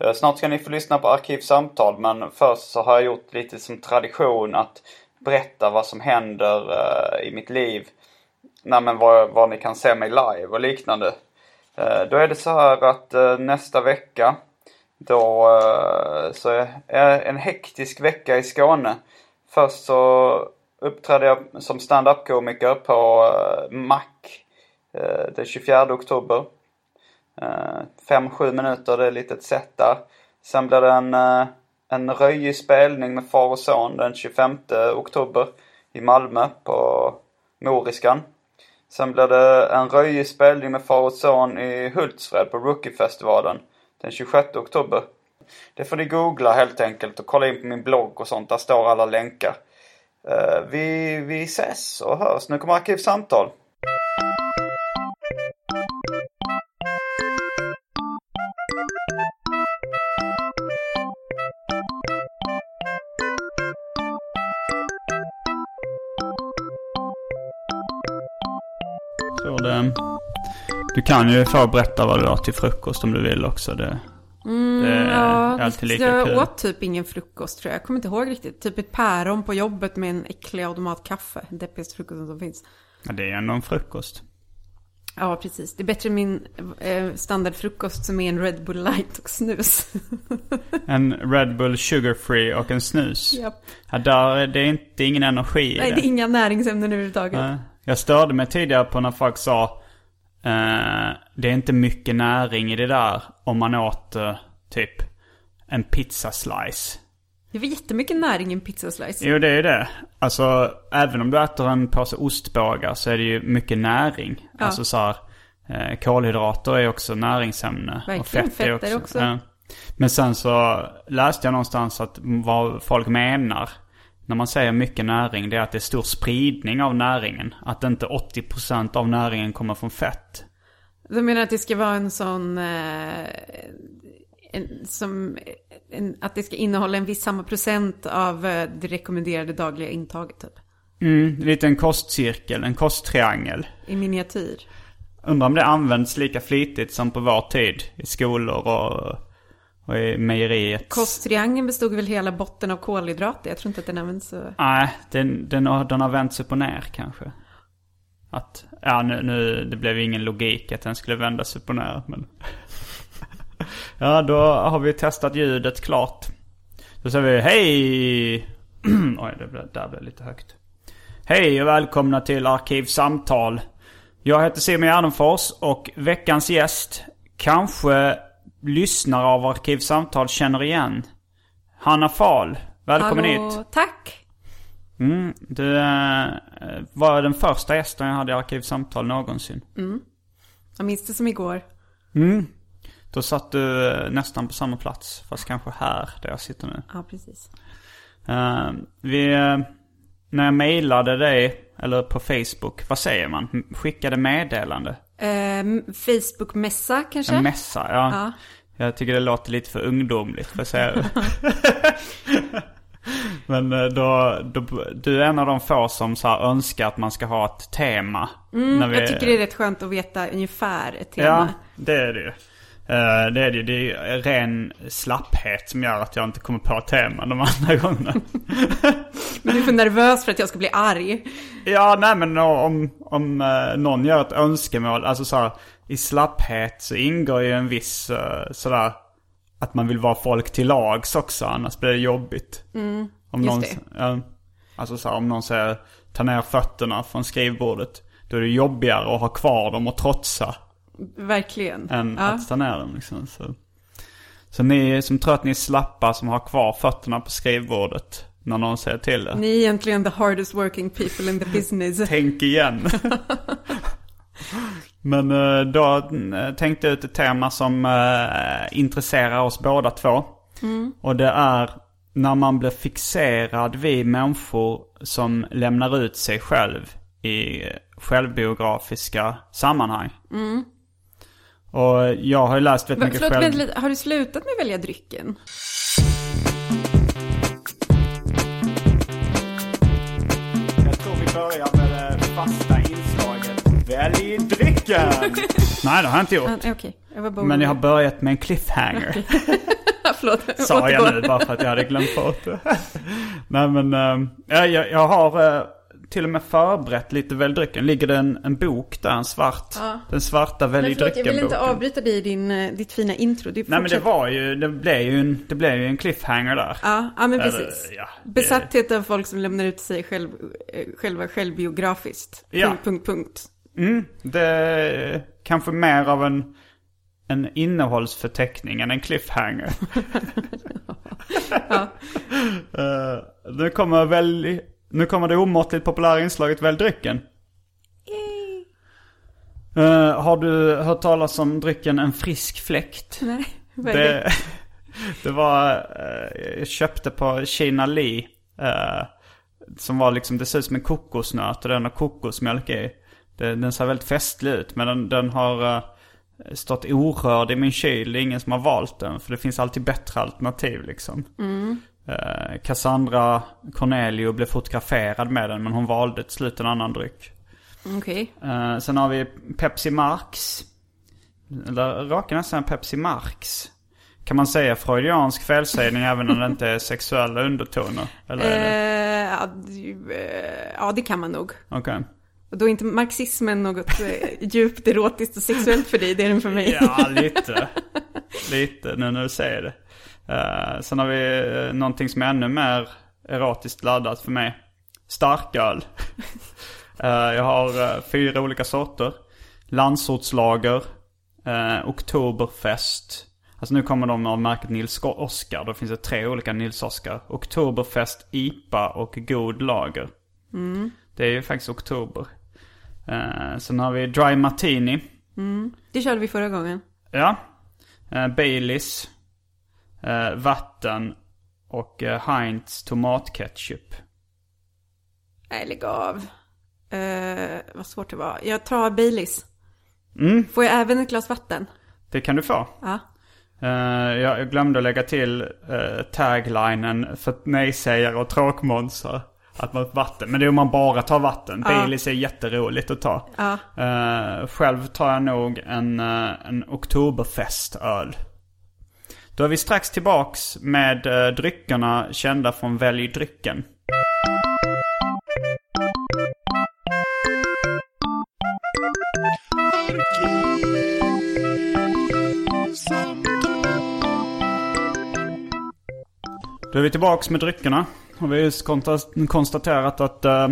Eh, snart ska ni få lyssna på Arkivsamtal men först så har jag gjort lite som tradition att berätta vad som händer eh, i mitt liv. Nej men vad, vad ni kan se mig live och liknande. Eh, då är det så här att nästa vecka då så är en hektisk vecka i Skåne. Först så uppträdde jag som stand-up-komiker på Mac den 24 oktober. Eh, Fem, sju minuter, det är lite ett set där. Sen blir det en, eh, en röjig spelning med far och son den 25 oktober i Malmö på Moriskan. Sen blir det en röjig spelning med far och son i Hultsfred på Rookiefestivalen den 26 oktober. Det får ni googla helt enkelt och kolla in på min blogg och sånt. Där står alla länkar. Eh, vi, vi ses och hörs. Nu kommer Arkivsamtal. Du kan ju få berätta vad du har till frukost om du vill också. Det, det är Ja, alltid lika jag kul. åt typ ingen frukost tror jag. Jag kommer inte ihåg riktigt. Typ ett päron på jobbet med en äcklig automatkaffe. Deppigaste frukosten som finns. Ja, det är ändå en frukost. Ja, precis. Det är bättre än min eh, standardfrukost som är en Red Bull light och snus. En Red Bull Sugar Free och en snus. Japp. Ja, där, det är inte ingen energi i Nej, det. det är inga näringsämnen överhuvudtaget. Nej. Jag störde mig tidigare på när folk sa Det är inte mycket näring i det där om man åt eh, typ en pizzaslice. Det var jättemycket näring i en pizzaslice. Jo, det är det. Alltså, även om du äter en påse ostbågar så är det ju mycket näring. Ja. Alltså så här, eh, kolhydrater är också näringsämne. Och Verkligen, fett är fett är också. också. Men sen så läste jag någonstans att vad folk menar när man säger mycket näring, det är att det är stor spridning av näringen. Att inte 80% av näringen kommer från fett. Du menar att det ska vara en sån... Eh, en, som, en, att det ska innehålla en viss samma procent av eh, det rekommenderade dagliga intaget typ. Mm, lite en kostcirkel, en kosttriangel. I miniatyr. Undrar om det används lika flitigt som på vår tid i skolor och, mejeriet. Kosttriangeln bestod väl hela botten av kolhydrater? Jag tror inte att den används så... Nej, den, den, har, den har vänt upp och ner kanske. Att, ja nu, nu, det blev ingen logik att den skulle vändas upp och ner. Men... ja, då har vi testat ljudet klart. Då säger vi hej! Oj, det blev, där blev lite högt. Hej och välkomna till Arkivsamtal. Jag heter Simon Gärdenfors och veckans gäst kanske lyssnare av Arkivsamtal känner igen. Hanna Fahl. Välkommen hit. Tack! Mm, du eh, var den första gästen jag hade i Arkivsamtal någonsin. Jag minns det som igår. Mm. Då satt du eh, nästan på samma plats, fast kanske här där jag sitter nu. Ja, precis. Eh, vi, när jag mejlade dig, eller på Facebook, vad säger man? Skickade meddelande? Eh, Facebook-mässa kanske? En mässa, ja. Ja. Jag tycker det låter lite för ungdomligt för att säga Men eh, då, då, du är en av de få som så önskar att man ska ha ett tema. när vi- Jag tycker det är rätt skönt att veta ungefär ett tema. Ja, det är det ju. Eh, det är det ju. Det är ren slapphet som gör att jag inte kommer på teman de andra gångerna. Du är för nervös för att jag ska bli arg. ja, nej men om, om eh, någon gör ett önskemål, alltså så här, i slapphet så ingår ju en viss uh, sådär att man vill vara folk till lags också, annars blir det jobbigt. om Mm, just någon, det. ja, alltså så här, om någon säger ta ner fötterna från skrivbordet. Då är det jobbigare att ha kvar dem och trotsa Verkligen. än ja. att ta ner dem. Liksom. Så, så ni som tror att ni är slappa som har kvar fötterna på skrivbordet när någon säger till er. Ni är egentligen the hardest working people in the business. Tänk igen. Men eh, då eh, tänkte jag ut ett tema som eh, intresserar oss båda två. Och det är när man blir fixerad vid människor som lämnar ut sig själv i självbiografiska sammanhang. Och jag har ju läst väldigt Men, mycket förlåt, själv... lite. har du slutat med att välja drycken? Jag börjar med det fasta inslaget. Välj drycken! Nej, det har jag inte gjort. Ah, Okej, jag var bara Men jag har börjat med en cliffhanger. Förlåt, Sa jag nu bara för att jag hade glömt bort det. Nej men, äh, jag, jag, jag har äh, till och med förberett lite Välj drycken. Ligger det en, en bok där, en svart. Ja. Den svarta Välj förlåt, jag vill inte drycken-boken. avbryta dig i din, eh, ditt fina intro. Du Nej men det var ju, det blev ju en, det blev ju en cliffhanger där. Ja, ja men Eller, precis. ja, det- Besatthet av folk som lämnar ut sig själv, eh, själva självbiografiskt. Ja. Punkt, punkt, punkt. Mm, det är kanske mer av en, en innehållsförteckning än en cliffhanger. Eh, nu kommer väl, nu kommer det omåttligt populära inslaget Välj drycken. Eh, har du hört talas om drycken En frisk fläkt? Nej, vad är det? Det, det var, eh, jag köpte på Kina Li. eh, som var liksom, det ser ut som en kokosnöt och den har kokosmjölk i. Det, den ser väldigt festlig ut men den, den har stått orörd i min kyl. Det är ingen som har valt den för det finns alltid bättre alternativ liksom. Eh, Cassandra Cornelio blev fotograferad med den men hon valde till slut en annan dryck. Okej. Eh, sen har vi Pepsi Max. Eller raka nästan Pepsi Max. Kan man säga freudiansk felsägning även om det inte är sexuella undertoner? Eller är det? Eh, ja, det- ja, det kan man nog. Okej. Och då är inte marxismen något djupt erotiskt och sexuellt för dig, det är den för mig. Ja, lite. lite nu när du säger det. Eh, sen har vi uh, någonting som är ännu mer erotiskt laddat för mig. Starköl. Eh, jag har eh, fyra olika sorter. Landsortslager. Uh, Oktoberfest. Alltså nu kommer de av märket Nils Oskar. Då finns det tre olika Nils Oskar. Oktoberfest, IPA och God Lager. Det är ju faktiskt oktober. Uh, sen har vi Dry Martini. Det körde vi förra gången. Ja. Eh, Baileys. Eh, vatten. Och eh, Heinz tomatketchup. Nej, lägg av. Eh, vad svårt det var. Jag tar Baileys. Mm. Får jag även ett glas vatten? Det kan du få. Ja. Eh, jag glömde att lägga till uh, taglinen för nej-sägare och tråkmånsar. Att man vatten. Men det är om man bara tar vatten. Baileys är jätteroligt att ta. Ja. Eh, själv tar jag nog en, uh, en oktoberfestöl. Då är vi strax tillbaks med eh, dryckerna kända från Välj drycken. Då är vi tillbaks med dryckerna. Och vi har just konstaterat att, eh,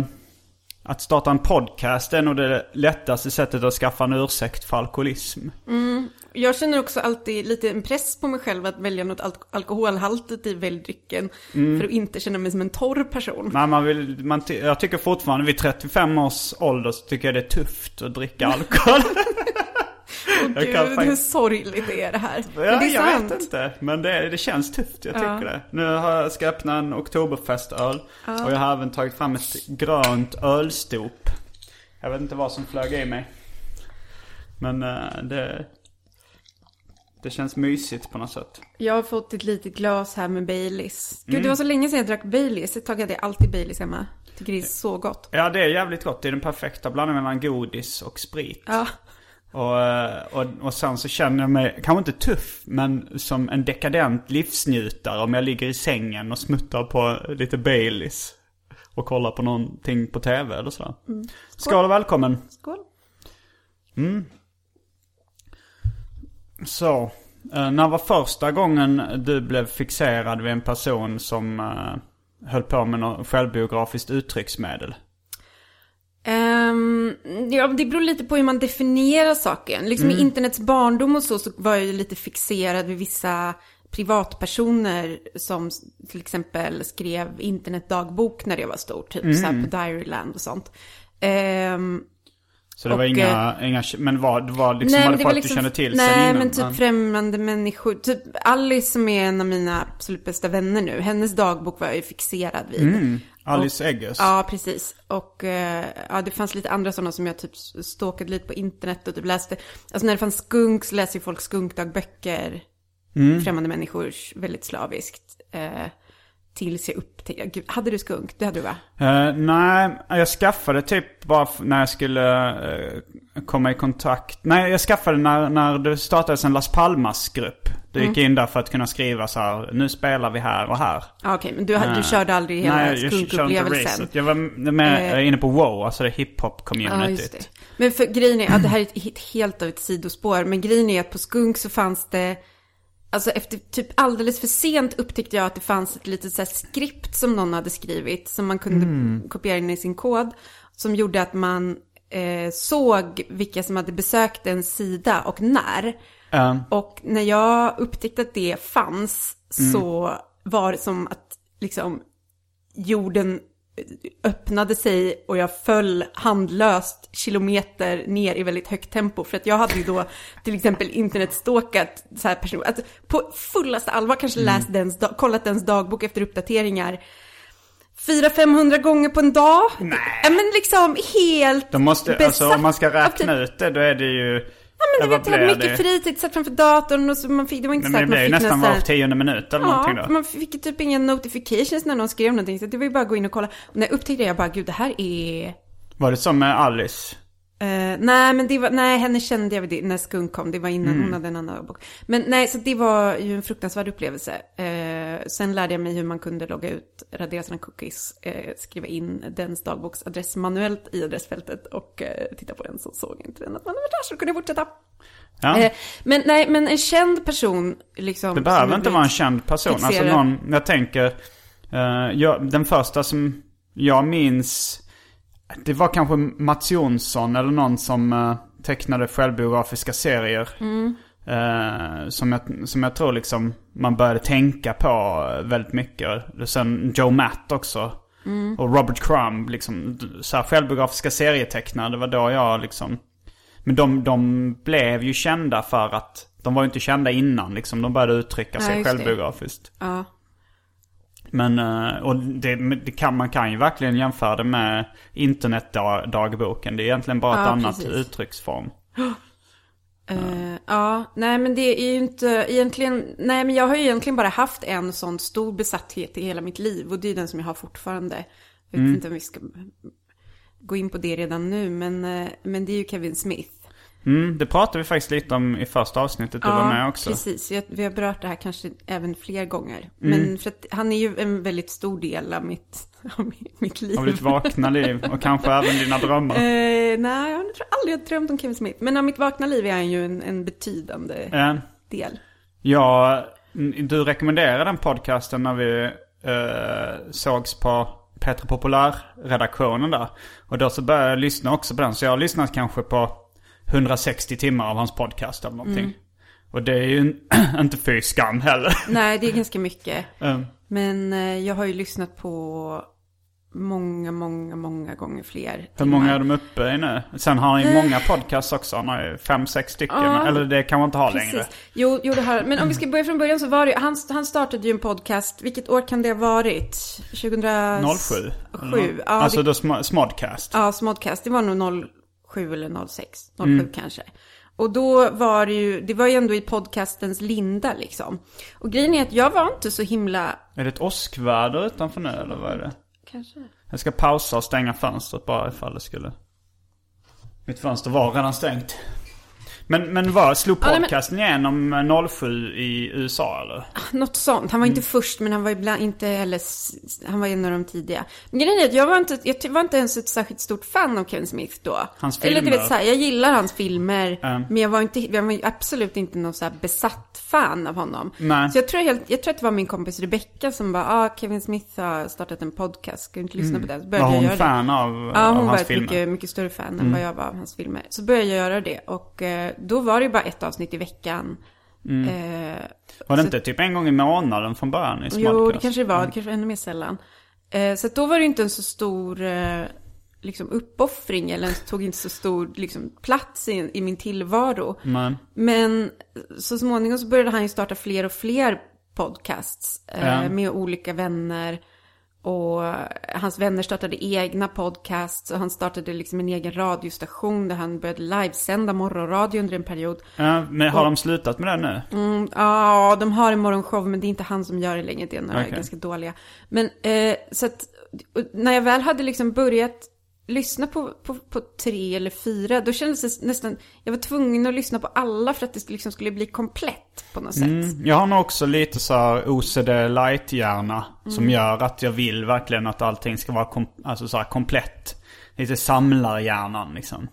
att starta en podcast är nog det lättaste sättet att skaffa en ursäkt för alkoholism. Jag känner också alltid lite en press på mig själv att välja något alk- alkoholhaltigt i väldrycken. För att inte känna mig som en torr person. Nej, man vill, man jag tycker fortfarande vid 35 års ålder så tycker jag det är tufft att dricka alkohol. Åh jag gud, kan hur faktiskt- sorgligt är det här. ja, Men det är jag sant. vet inte. Men det, det känns tufft, jag tycker Ja. det. Nu har ska jag öppna en oktoberfestöl. Och jag har även tagit fram ett grönt ölstop. Jag vet inte vad som flög i mig. Men eh, det... Det känns mysigt på något sätt. Jag har fått ett litet glas här med Baileys. Gud, Mm. det var så länge sedan jag drack Baileys. Ett tag hade jag alltid Baileys hemma. Tycker det är så gott. Ja, det är jävligt gott. Det är den perfekta blandningen mellan godis och sprit. Ja, Och, eh, och, och sen så känner jag mig, kanske inte tuff, men som en dekadent livsnjutare om jag ligger i sängen och smuttar på lite Baileys. Och kollar på någonting på tv eller så. Skål och välkommen. skål. Så, eh, när var första gången du blev fixerad vid en person som eh, höll på med något självbiografiskt uttrycksmedel? Ehm, ja, det beror lite på hur man definierar saken. Liksom Mm. i internets barndom och så, så var jag ju lite fixerad vid vissa privatpersoner som till exempel skrev internetdagbok när jag var stor. Typ så Mm. här på Diaryland och sånt. Ehm, Så det var Och, inga, inga, men var, det var liksom, var det men folk liksom- du kände till Nej, sen innan? men typ främmande människor. Typ Alice som är en av mina absolut bästa vänner nu. Hennes dagbok var jag ju fixerad vid. Mm. Alice Eggers. Ja, precis. Och eh, ja, det fanns lite andra sådana som jag typ stalkade lite på internet och typ läste. Alltså när det fanns skunk så läste ju folk skunkdagböcker. Mm. Främmande människor väldigt slaviskt. Eh, tills jag upptäckte, gud, hade du skunk? Det hade du va? Eh, nej, jag skaffade typ bara när jag skulle eh, komma i kontakt. Nej, jag skaffade när, när det startades en Las Palmas-grupp. Du gick Mm. in där för att kunna skriva så här, nu spelar vi här och här. Ja, Okej, men du, hade- du körde aldrig hela Nej, jag körde inte skunkupplevelsen? Jag var med, Eh. inne på WoW, alltså det hiphop-communityt. det. Men för grejen är, ja, det här är ett helt av ett sidospår, men grejen är att på Skunk så fanns det, alltså efter typ alldeles för sent upptäckte jag att det fanns ett litet så här skript som någon hade skrivit, som man kunde kopiera in i sin kod, som gjorde att man eh, såg vilka som hade besökt en sida och när. Eh, Och när jag upptäckte att det fanns så var det som att liksom jorden öppnade sig och jag föll handlöst kilometer ner i väldigt högt tempo. För att jag hade ju då till exempel internetstalkat så här personer, alltså på fullaste allvar kanske läst dens, kollat dens dagbok efter uppdateringar. 400-500 gånger på en dag. Nej. Men liksom helt de måste, alltså om man ska av typ- räkna ut det, då är det ju... Ja, men du vet, jag hade mycket fritid, satt framför datorn och så man fick, det var inte Nej, så men att man fick nästan var tionde minut eller någonting Ja, då. man fick typ inga notifications när någon skrev någonting. Så det var ju bara att gå in och kolla. Och när jag upptäckte det, jag bara, gud det här är... Var det som med Alice? Eh, nej, men det var, nej, henne kände jag det, när Skunk kom. Det var innan Mm. hon hade en annan bok. Men nej, så det var ju en fruktansvärd upplevelse. Eh, sen lärde jag mig hur man kunde logga ut, radera sina cookies, eh, skriva in dens dagboksadress manuellt i adressfältet och titta på den så såg inte den att man var där så kunde jag fortsätta. Ja. Men nej, men en känd person liksom. Det behöver inte jag vara en känd person. Alltså någon, jag tänker, jag, den första som jag minns, det var kanske Mats Jonsson eller någon som eh, tecknade självbiografiska serier. Eh, som, jag, som jag tror liksom man började tänka på väldigt mycket. Sen Joe Matt också. Och Robert Crumb, liksom så här självbiografiska serietecknare. Det var då jag liksom men de, de blev ju kända för att de var ju inte kända innan liksom. De började uttrycka sig det. självbiografiskt. Ja. Men, eh, och det, det kan, man kan ju verkligen jämföra det med internetdagboken. Det är egentligen bara ett Ja, annat precis. uttrycksform. Eh, ja, nej men det är ju inte egentligen, nej men jag har ju egentligen bara haft en sån stor besatthet i hela mitt liv och det är den som jag har fortfarande. Jag vet Mm. inte om vi ska gå in på det redan nu, men, eh, men det är ju Kevin Smith. Mm, det pratade vi faktiskt lite om i första avsnittet. Du var med också. precis. Jag, vi har berört det här kanske även fler gånger. Mm. Men för att han är ju en väldigt stor del av mitt, av mitt- liv. Av ditt vakna liv och kanske även dina drömmar. Eh, nej, jag tror aldrig jag drömt om Kevin Smith. Men av mitt vakna liv är han ju en, en betydande Eh, del. Ja, du rekommenderade den podcasten när vi eh, sågs på Petra Populär-redaktionen där. Och då så började jag lyssna också på den. Så jag har lyssnat kanske på 160 timmar av hans podcast eller någonting. Mm. Och det är ju inte fy skam heller. Nej, det är ganska mycket. Eh, Men eh, jag har ju lyssnat på många, många, många gånger fler. Hur många är de uppe i nu? Sen har han ju många podcasts också. Han har ju fem, sex stycken. Ja. Eller det kan man inte ha längre. Precis. Jo, jo, det har Men om vi ska börja från början så var det han, han startade ju en podcast. Vilket år kan det ha varit? 2007? 07. Sju. Ja, alltså det, då sm- Smodcast. ja, Smodcast. Det var nog 07 eller 06. 07 Mm. kanske. Och då var det ju, det var ju ändå i podcastens linda liksom. Och grejen är att jag var inte så himla, Är det ett åskväder utanför nu eller vad är det? kanske. Jag ska pausa och stänga fönstret bara ifall det skulle... Mitt fönster var redan stängt. Men, men vad, slog Ja, nej, men- podcasten igenom eh, 07 i USA eller? Något sånt. Han var inte först, men han var ibland inte heller... Han var en av de tidiga. Men grejen är att jag var inte, jag var inte ens ett särskilt stort fan av Kevin Smith då. Hans Eller du filmer? vet så här, jag gillar hans filmer. Mm. Men jag var, inte, jag var absolut inte någon så här besatt fan av honom. Nej. Så jag tror, helt, jag tror att det var min kompis Rebecca som bara, ah, Kevin Smith har startat en podcast, ska du inte lyssna på den? Så Var började jag hon göra det. fan av, Ja, av hon var hans ett filmer? mycket, mycket större fan än vad jag var av hans filmer. Så började jag göra det och eh, då var det ju bara ett avsnitt i veckan. Eh, Var det så- inte typ en gång i månaden från början i Jo, Smartcast? det kanske det var. Det kanske var ännu mer sällan. Eh, så då var det ju inte en så stor eh, liksom uppoffring eller tog inte så stor liksom, plats i, i min tillvaro. Men, Men så småningom så började han ju starta fler och fler podcasts eh, med olika vänner. Och hans vänner startade egna podcasts och han startade liksom en egen radiostation där han började livesända morgonradio under en period. ja, men har de slutat med det nu? Mm, Ja, de har en morgonshow men det är inte han som gör det längre. Det är några Okej. ganska dåliga. Men eh, så att och när jag väl hade liksom börjat lyssna på, på, på tre eller fyra, då kändes det nästan, jag var tvungen att lyssna på alla för att det liksom skulle bli komplett på något sätt. Mm, jag har nog också lite så här OCD light-hjärna. Som gör att jag vill verkligen att allting ska vara kom, alltså så här komplett. Lite samlarhjärnan liksom.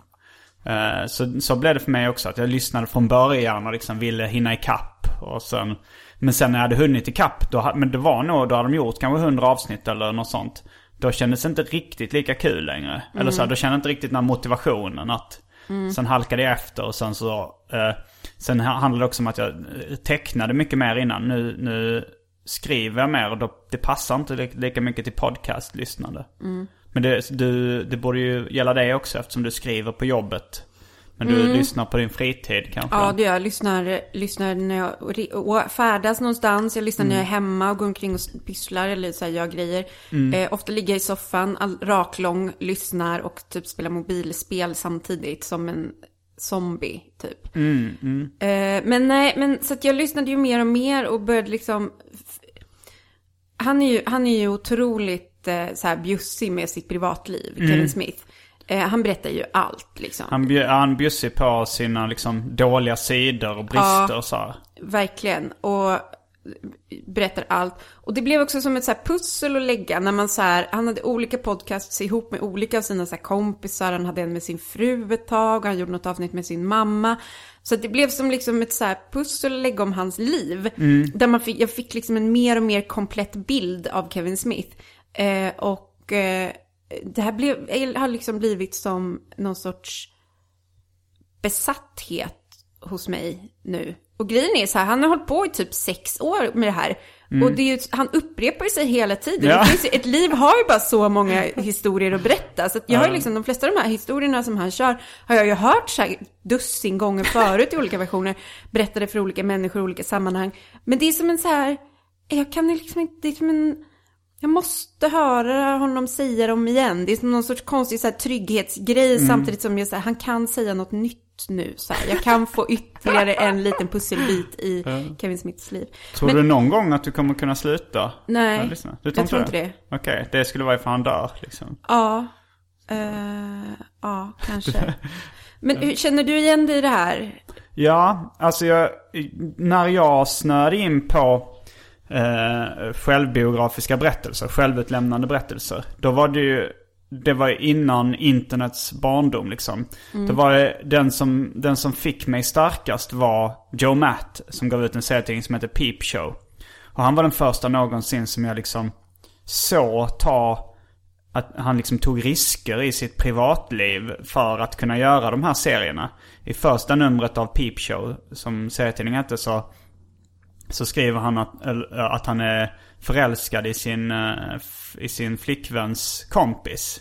Eh, så, så blev det för mig också. Att jag lyssnade från början och liksom ville hinna ikapp. Och sen, men sen när jag hade hunnit ikapp, då, men det var nog, då hade de gjort kanske 100 avsnitt eller något sånt. Då kändes det inte riktigt lika kul längre. Eller så här, då kände jag inte riktigt den här motivationen att Sen halkade jag efter och sen så... Eh, sen ha- handlade det också om att jag eh, tecknade mycket mer innan. Nu, nu skriver jag mer och då, det passar inte li- lika mycket till podcastlyssnande. Men det, du, det borde ju gälla dig också eftersom du skriver på jobbet. Men du lyssnar på din fritid kanske? Ja, det gör jag. Lyssnar, lyssnar när jag färdas någonstans. Jag lyssnar när jag är hemma och går omkring och pysslar eller så här, gör grejer. Eh, ofta ligger jag i soffan, all, raklång, lyssnar och typ spelar mobilspel samtidigt som en zombie typ. Eh, men nej, men så att jag lyssnade ju mer och mer och började liksom... Han är ju, han är ju otroligt eh, så här bjussig med sitt privatliv, Kevin Smith. Eh, han berättar ju allt liksom. Han, bjö, han bjussig på sina liksom dåliga sidor och brister och så här. Verkligen. Och berättar allt. Och det blev också som ett så pussel att lägga när man så här, han hade olika podcasts ihop med olika av sina så kompisar. Han hade en med sin fru ett tag och han gjorde något avsnitt med sin mamma. Så det blev som liksom ett så pussel att lägga om hans liv. Där man fick, jag fick liksom en mer och mer komplett bild av Kevin Smith. Eh, och eh, det här blev, har liksom blivit som någon sorts besatthet hos mig nu. Och grejen är så här, han har hållit på i typ sex år med det här. Och det är ju, han upprepar sig hela tiden. Ja. Ju, ett liv har ju bara så många historier att berätta. Så att jag har ju liksom, de flesta av de här historierna som han kör har jag ju hört så här dussin gånger förut i olika versioner. Berättade för olika människor i olika sammanhang. Men det är som en så här, jag kan liksom inte, det är som en, jag måste höra honom säga dem igen. Det är som någon sorts konstig så här, trygghetsgrej Mm. samtidigt som jag här, han kan säga något nytt nu. Så här. Jag kan få ytterligare en liten pusselbit i Kevin Smiths liv. Tror Men- du någon gång att du kommer kunna sluta? Nej. Du jag tror inte det. Okej, det skulle vara ifall han dör liksom. Ja, eh, ja, kanske. Men hur, känner du igen dig i det här? Ja, alltså jag, när jag snöade in på eh, självbiografiska berättelser, självutlämnande berättelser. Då var det ju, det var innan internets barndom liksom. Det var den som, den som fick mig starkast var Joe Matt som gav ut en serietidning som heter Peep Show. Och han var den första någonsin som jag liksom såg ta att han liksom tog risker i sitt privatliv för att kunna göra de här serierna. I första numret av Peep Show, som serietidningen hette, så, så skriver han att, att han är förälskad i sin, eh, i sin flickväns kompis.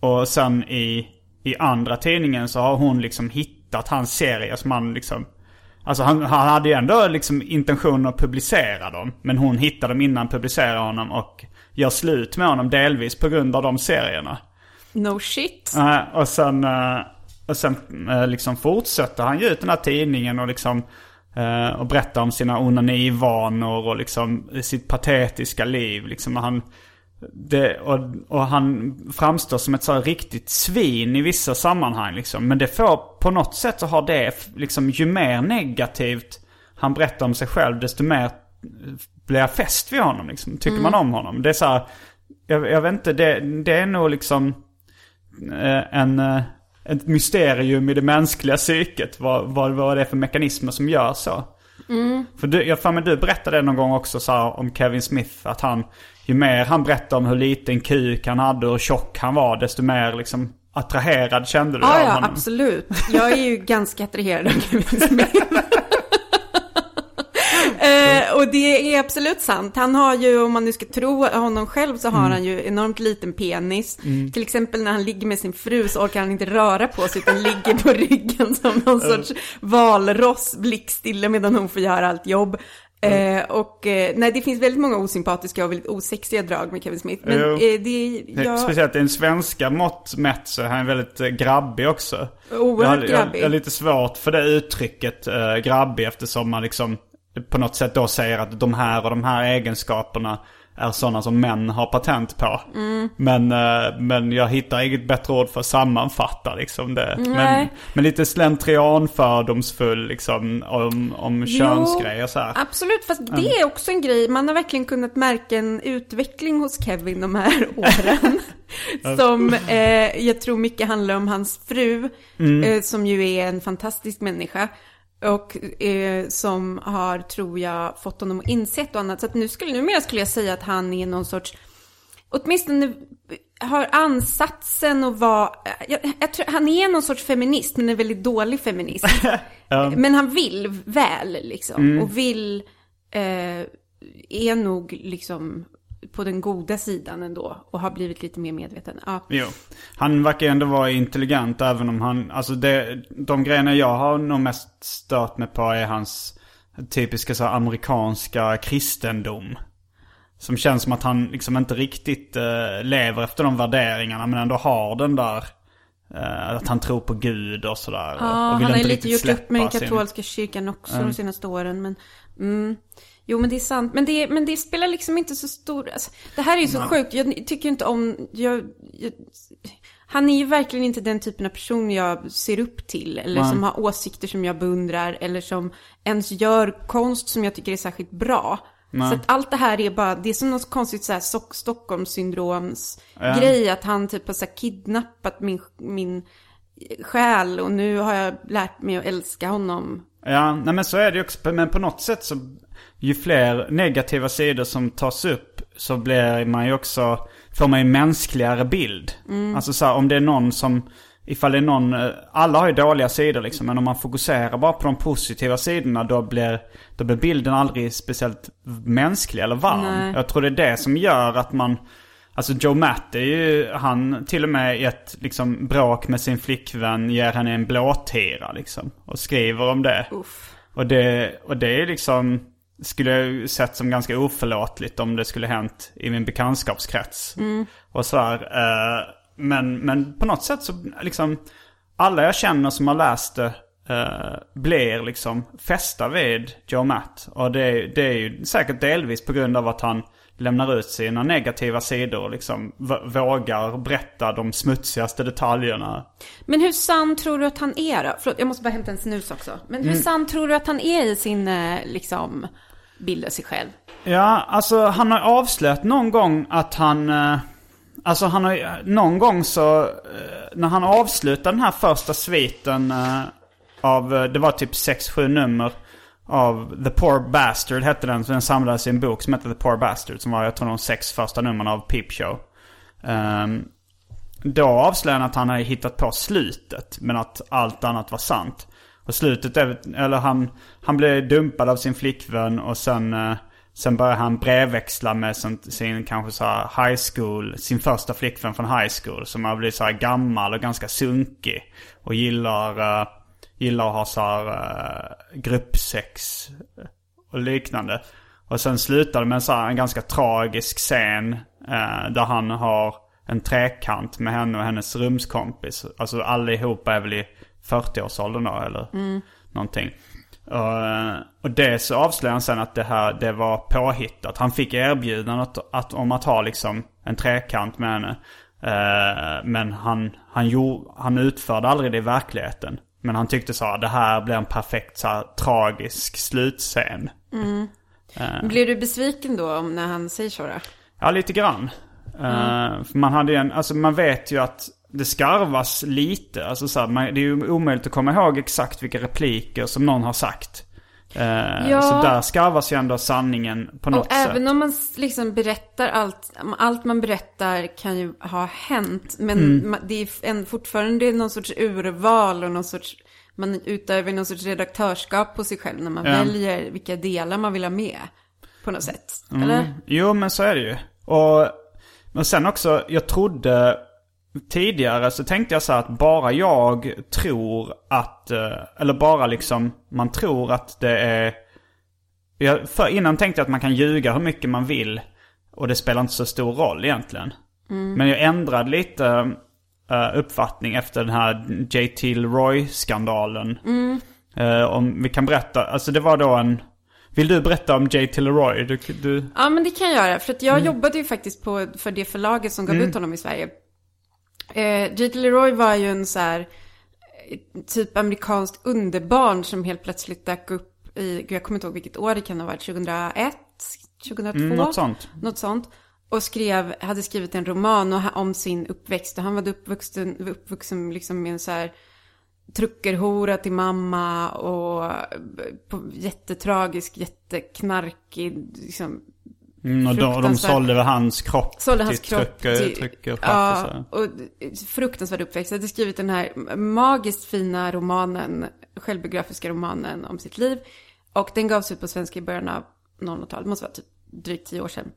Och sen i, i andra tidningen så har hon liksom hittat hans serier som han liksom... Alltså han, han hade ju ändå liksom intention att publicera dem. Men hon hittade dem innan han publicerade honom och gör slut med honom delvis på grund av de serierna. No shit. Och sen, eh, och sen eh, liksom fortsätter han ge ut den här tidningen och liksom och berättar om sina onanivanor och liksom sitt patetiska liv. Liksom han, det, och, och han framstår som ett så här riktigt svin i vissa sammanhang liksom. Men det får, på något sätt så har det, liksom ju mer negativt han berättar om sig själv, desto mer blir jag fäst vid honom liksom. Tycker man om honom. Det är så här, jag, jag vet inte, det, det är nog liksom eh, en, eh, ett mysterium i det mänskliga psyket. Vad, vad, vad det är för mekanismer som gör så. För du, jag för mig du berättade någon gång också så här, om Kevin Smith. Att han, ju mer han berättade om hur liten kuk han hade och hur tjock han var. Desto mer liksom attraherad kände du Ja, av ja, honom. absolut. Jag är ju ganska attraherad av Kevin Smith. Och det är absolut sant. Han har ju, om man nu ska tro honom själv, så har han ju enormt liten penis. Till exempel när han ligger med sin fru så orkar han inte röra på sig utan ligger på ryggen som någon sorts valross blickstilla medan hon får göra allt jobb. Eh, och eh, nej, det finns väldigt många osympatiska och väldigt osexiga drag med Kevin Smith. Men eh, det, jag, Speciellt i en svenska mått mätt så är han väldigt eh, grabbig också. Oerhört jag, jag, grabbig. jag har lite svårt för det uttrycket eh, grabbig eftersom man liksom på något sätt då säger att de här och de här egenskaperna är sådana som män har patent på. Mm. Men, eh, men jag hittar inget bättre ord för att sammanfatta liksom det. Men, Nej. men lite slentrian fördomsfull liksom om, om könsgrejer så här. Absolut, fast det är också en grej. Man har verkligen kunnat märka en utveckling hos Kevin de här åren. som eh, jag tror mycket handlar om hans fru, eh, som ju är en fantastisk människa. Och eh, som har, tror jag, fått honom att inse ett och annat. Så att nu skulle, numera skulle jag säga att han är någon sorts, åtminstone har ansatsen att vara, jag, jag tror, han är någon sorts feminist, men en väldigt dålig feminist. Men han vill väl liksom. Och vill, eh, är nog liksom på den goda sidan ändå. Och har blivit lite mer medveten. Ja. Jo. Han verkar ändå vara intelligent även om han, alltså det, de grejerna jag har nog mest stört mig på är hans typiska så här, amerikanska kristendom. Som känns som att han liksom inte riktigt eh, lever efter de värderingarna men ändå har den där eh, att han tror på Gud och sådär. Ja, och han vill har ju lite gjort upp med den släppa sin- katolska kyrkan också de senaste åren. Men, mm, jo, men det är sant. Men det, men det spelar liksom inte så stor... Alltså, det här är ju så sjukt. Jag tycker inte om... Jag, jag, han är ju verkligen inte den typen av person jag ser upp till. Eller som har åsikter som jag beundrar. Eller som ens gör konst som jag tycker är särskilt bra. Så att allt det här är bara, det är som något konstigt så här Stock- Stockholmssyndroms grej. Att han typ har så kidnappat min, min själ och nu har jag lärt mig att älska honom. Ja, nej men så är det ju också. Men på något sätt så, ju fler negativa sidor som tas upp så blir man ju också, får man ju mänskligare bild. Alltså så här, om det är någon som, ifall det är någon, eh, alla har ju dåliga sidor liksom. Men om man fokuserar bara på de positiva sidorna då blir, då blir bilden aldrig speciellt mänsklig eller varm. Nej. Jag tror det är det som gör att man, Alltså Joe Matt är ju, han till och med i ett liksom bråk med sin flickvän ger henne en blåtira liksom. Och skriver om det. Uff. Och det, och det är liksom, skulle jag sett som ganska oförlåtligt om det skulle hänt i min bekantskapskrets. Och sådär. Eh, men, men på något sätt så liksom, alla jag känner som har läst det eh, blir liksom fästa vid Joe Matt. Och det, det är ju säkert delvis på grund av att han lämnar ut sina negativa sidor och liksom vågar berätta de smutsigaste detaljerna. Men hur sann tror du att han är då? Förlåt, jag måste bara hämta en snus också. Men hur sann tror du att han är i sin, eh, liksom, bilda sig själv? Ja, alltså han har avslöjat någon gång att han... Eh, alltså han har någon gång så... Eh, när han avslutade den här första sviten eh, av... Det var typ 6-7 nummer av The Poor Bastard hette den. Så den samlades i en bok som hette The Poor Bastard. Som var jag tror de sex första numren av Peep Show. Um, då avslöjade han att han hade hittat på slutet. Men att allt annat var sant. Och slutet är, eller han, han blev dumpad av sin flickvän och sen, eh, sen började han brevväxla med sin, sin kanske så här high school, sin första flickvän från high school. Som har blivit så här gammal och ganska sunkig. Och gillar, eh, gillar att ha så här eh, gruppsex och liknande. Och sen slutar det med en, så här, en ganska tragisk scen eh, där han har en trekant med henne och hennes rumskompis. Alltså allihopa är väl i 40-årsåldern då eller någonting. Och, eh, och det så avslöjade han sen att det här det var påhittat. Han fick erbjudandet att, om att ha liksom en trekant med henne. Eh, men han, han, gjorde, han utförde aldrig det i verkligheten. Men han tyckte så här, det här blir en perfekt så här, tragisk slutscen. Blir du besviken då om när han säger så då? Ja, lite grann. Eh, för man hade ju en, alltså man vet ju att det skarvas lite. Alltså så här, man, det är ju omöjligt att komma ihåg exakt vilka repliker som någon har sagt. Eh, Ja. Så där skarvas ju ändå sanningen på något Och sätt. även om man liksom berättar allt, allt man berättar kan ju ha hänt. Men Mm. det är en, fortfarande någon sorts urval och någon sorts, man utövar någon sorts redaktörskap på sig själv när man Ja. väljer vilka delar man vill ha med. På något sätt. Mm. Eller? Jo, men så är det ju. Och, men sen också, jag trodde tidigare så tänkte jag så här att bara jag tror att, eh, eller bara liksom man tror att det är... Jag, för innan tänkte jag att man kan ljuga hur mycket man vill och det spelar inte så stor roll egentligen. Men jag ändrade lite eh, uppfattning efter den här JT Leroy-skandalen. Eh, om vi kan berätta, alltså det var då en... Vill du berätta om JT Leroy? Du, du, Ja, men det kan jag göra. För att jag Mm. jobbade ju faktiskt på, för det förlaget som gav ut honom i Sverige. Eh, J.T. Leroy var ju en så här, eh, typ amerikanskt underbarn som helt plötsligt dök upp i, jag kommer inte ihåg vilket år det kan ha varit, 2001, 2002? Mm, något sånt. Något sånt. Och skrev, hade skrivit en roman om sin uppväxt. Och han var uppvuxen, uppvuxen liksom med en så här truckerhora till mamma och på jättetragisk, jätteknarkig, liksom, mm, och de, de sålde väl hans kropp sålde hans till kropp trycker, till... trycker och ja, och fruktansvärd uppväxt. Jag hade skrivit den här magiskt fina romanen, självbiografiska romanen om sitt liv. Och den gavs ut på svenska i början av 00-talet, det måste vara typ drygt tio år sedan.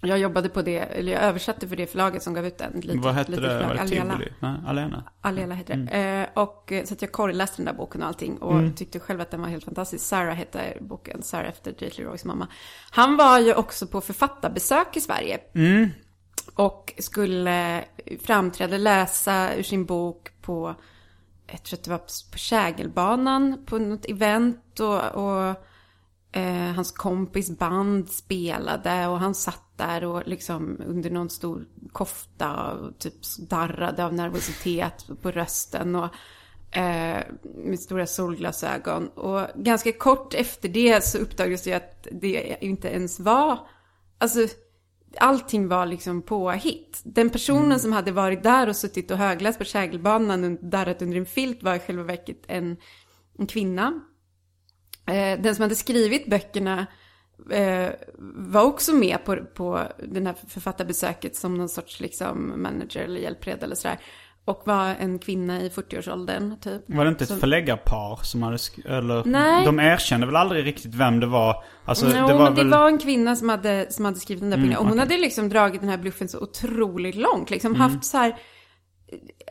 Jag jobbade på det, eller jag översatte för det förlaget som gav ut den. Litet, Vad hette det? förlag, Var det Aliala. Tivoli? Alena. Aliela heter det. Mm. Eh, och eh, så att jag korrläste den där boken och allting. Och tyckte själv att den var helt fantastisk. Sarah heter boken. Sarah efter J.T. Leroys mamma. Han var ju också på författarbesök i Sverige. Mm. Och skulle framträda, läsa ur sin bok på, jag tror att det var på Kägelbanan, på något event. Och, och eh, hans kompis band spelade och han satt där och liksom under någon stor kofta och typ darrade av nervositet på rösten och eh, med stora solglasögon. Och ganska kort efter det så uppdagades det att det inte ens var, alltså allting var liksom påhitt. Den personen som hade varit där och suttit och högläst på Kägelbanan och darrat under en filt var i själva verket en, en kvinna Eh, den som hade skrivit böckerna eh, var också med på, på den här författarbesöket som någon sorts liksom manager eller hjälpreda eller sådär. Och var en kvinna i 40-årsåldern typ. Var det inte ett Som- förläggarpar som hade eller? Nej. De erkände väl aldrig riktigt vem det var? Alltså Jo, det var men väl... Mm, det var en kvinna som hade, som hade skrivit den där boken. Och hon hade liksom dragit den här bluffen så otroligt långt. Liksom Mm. haft så här,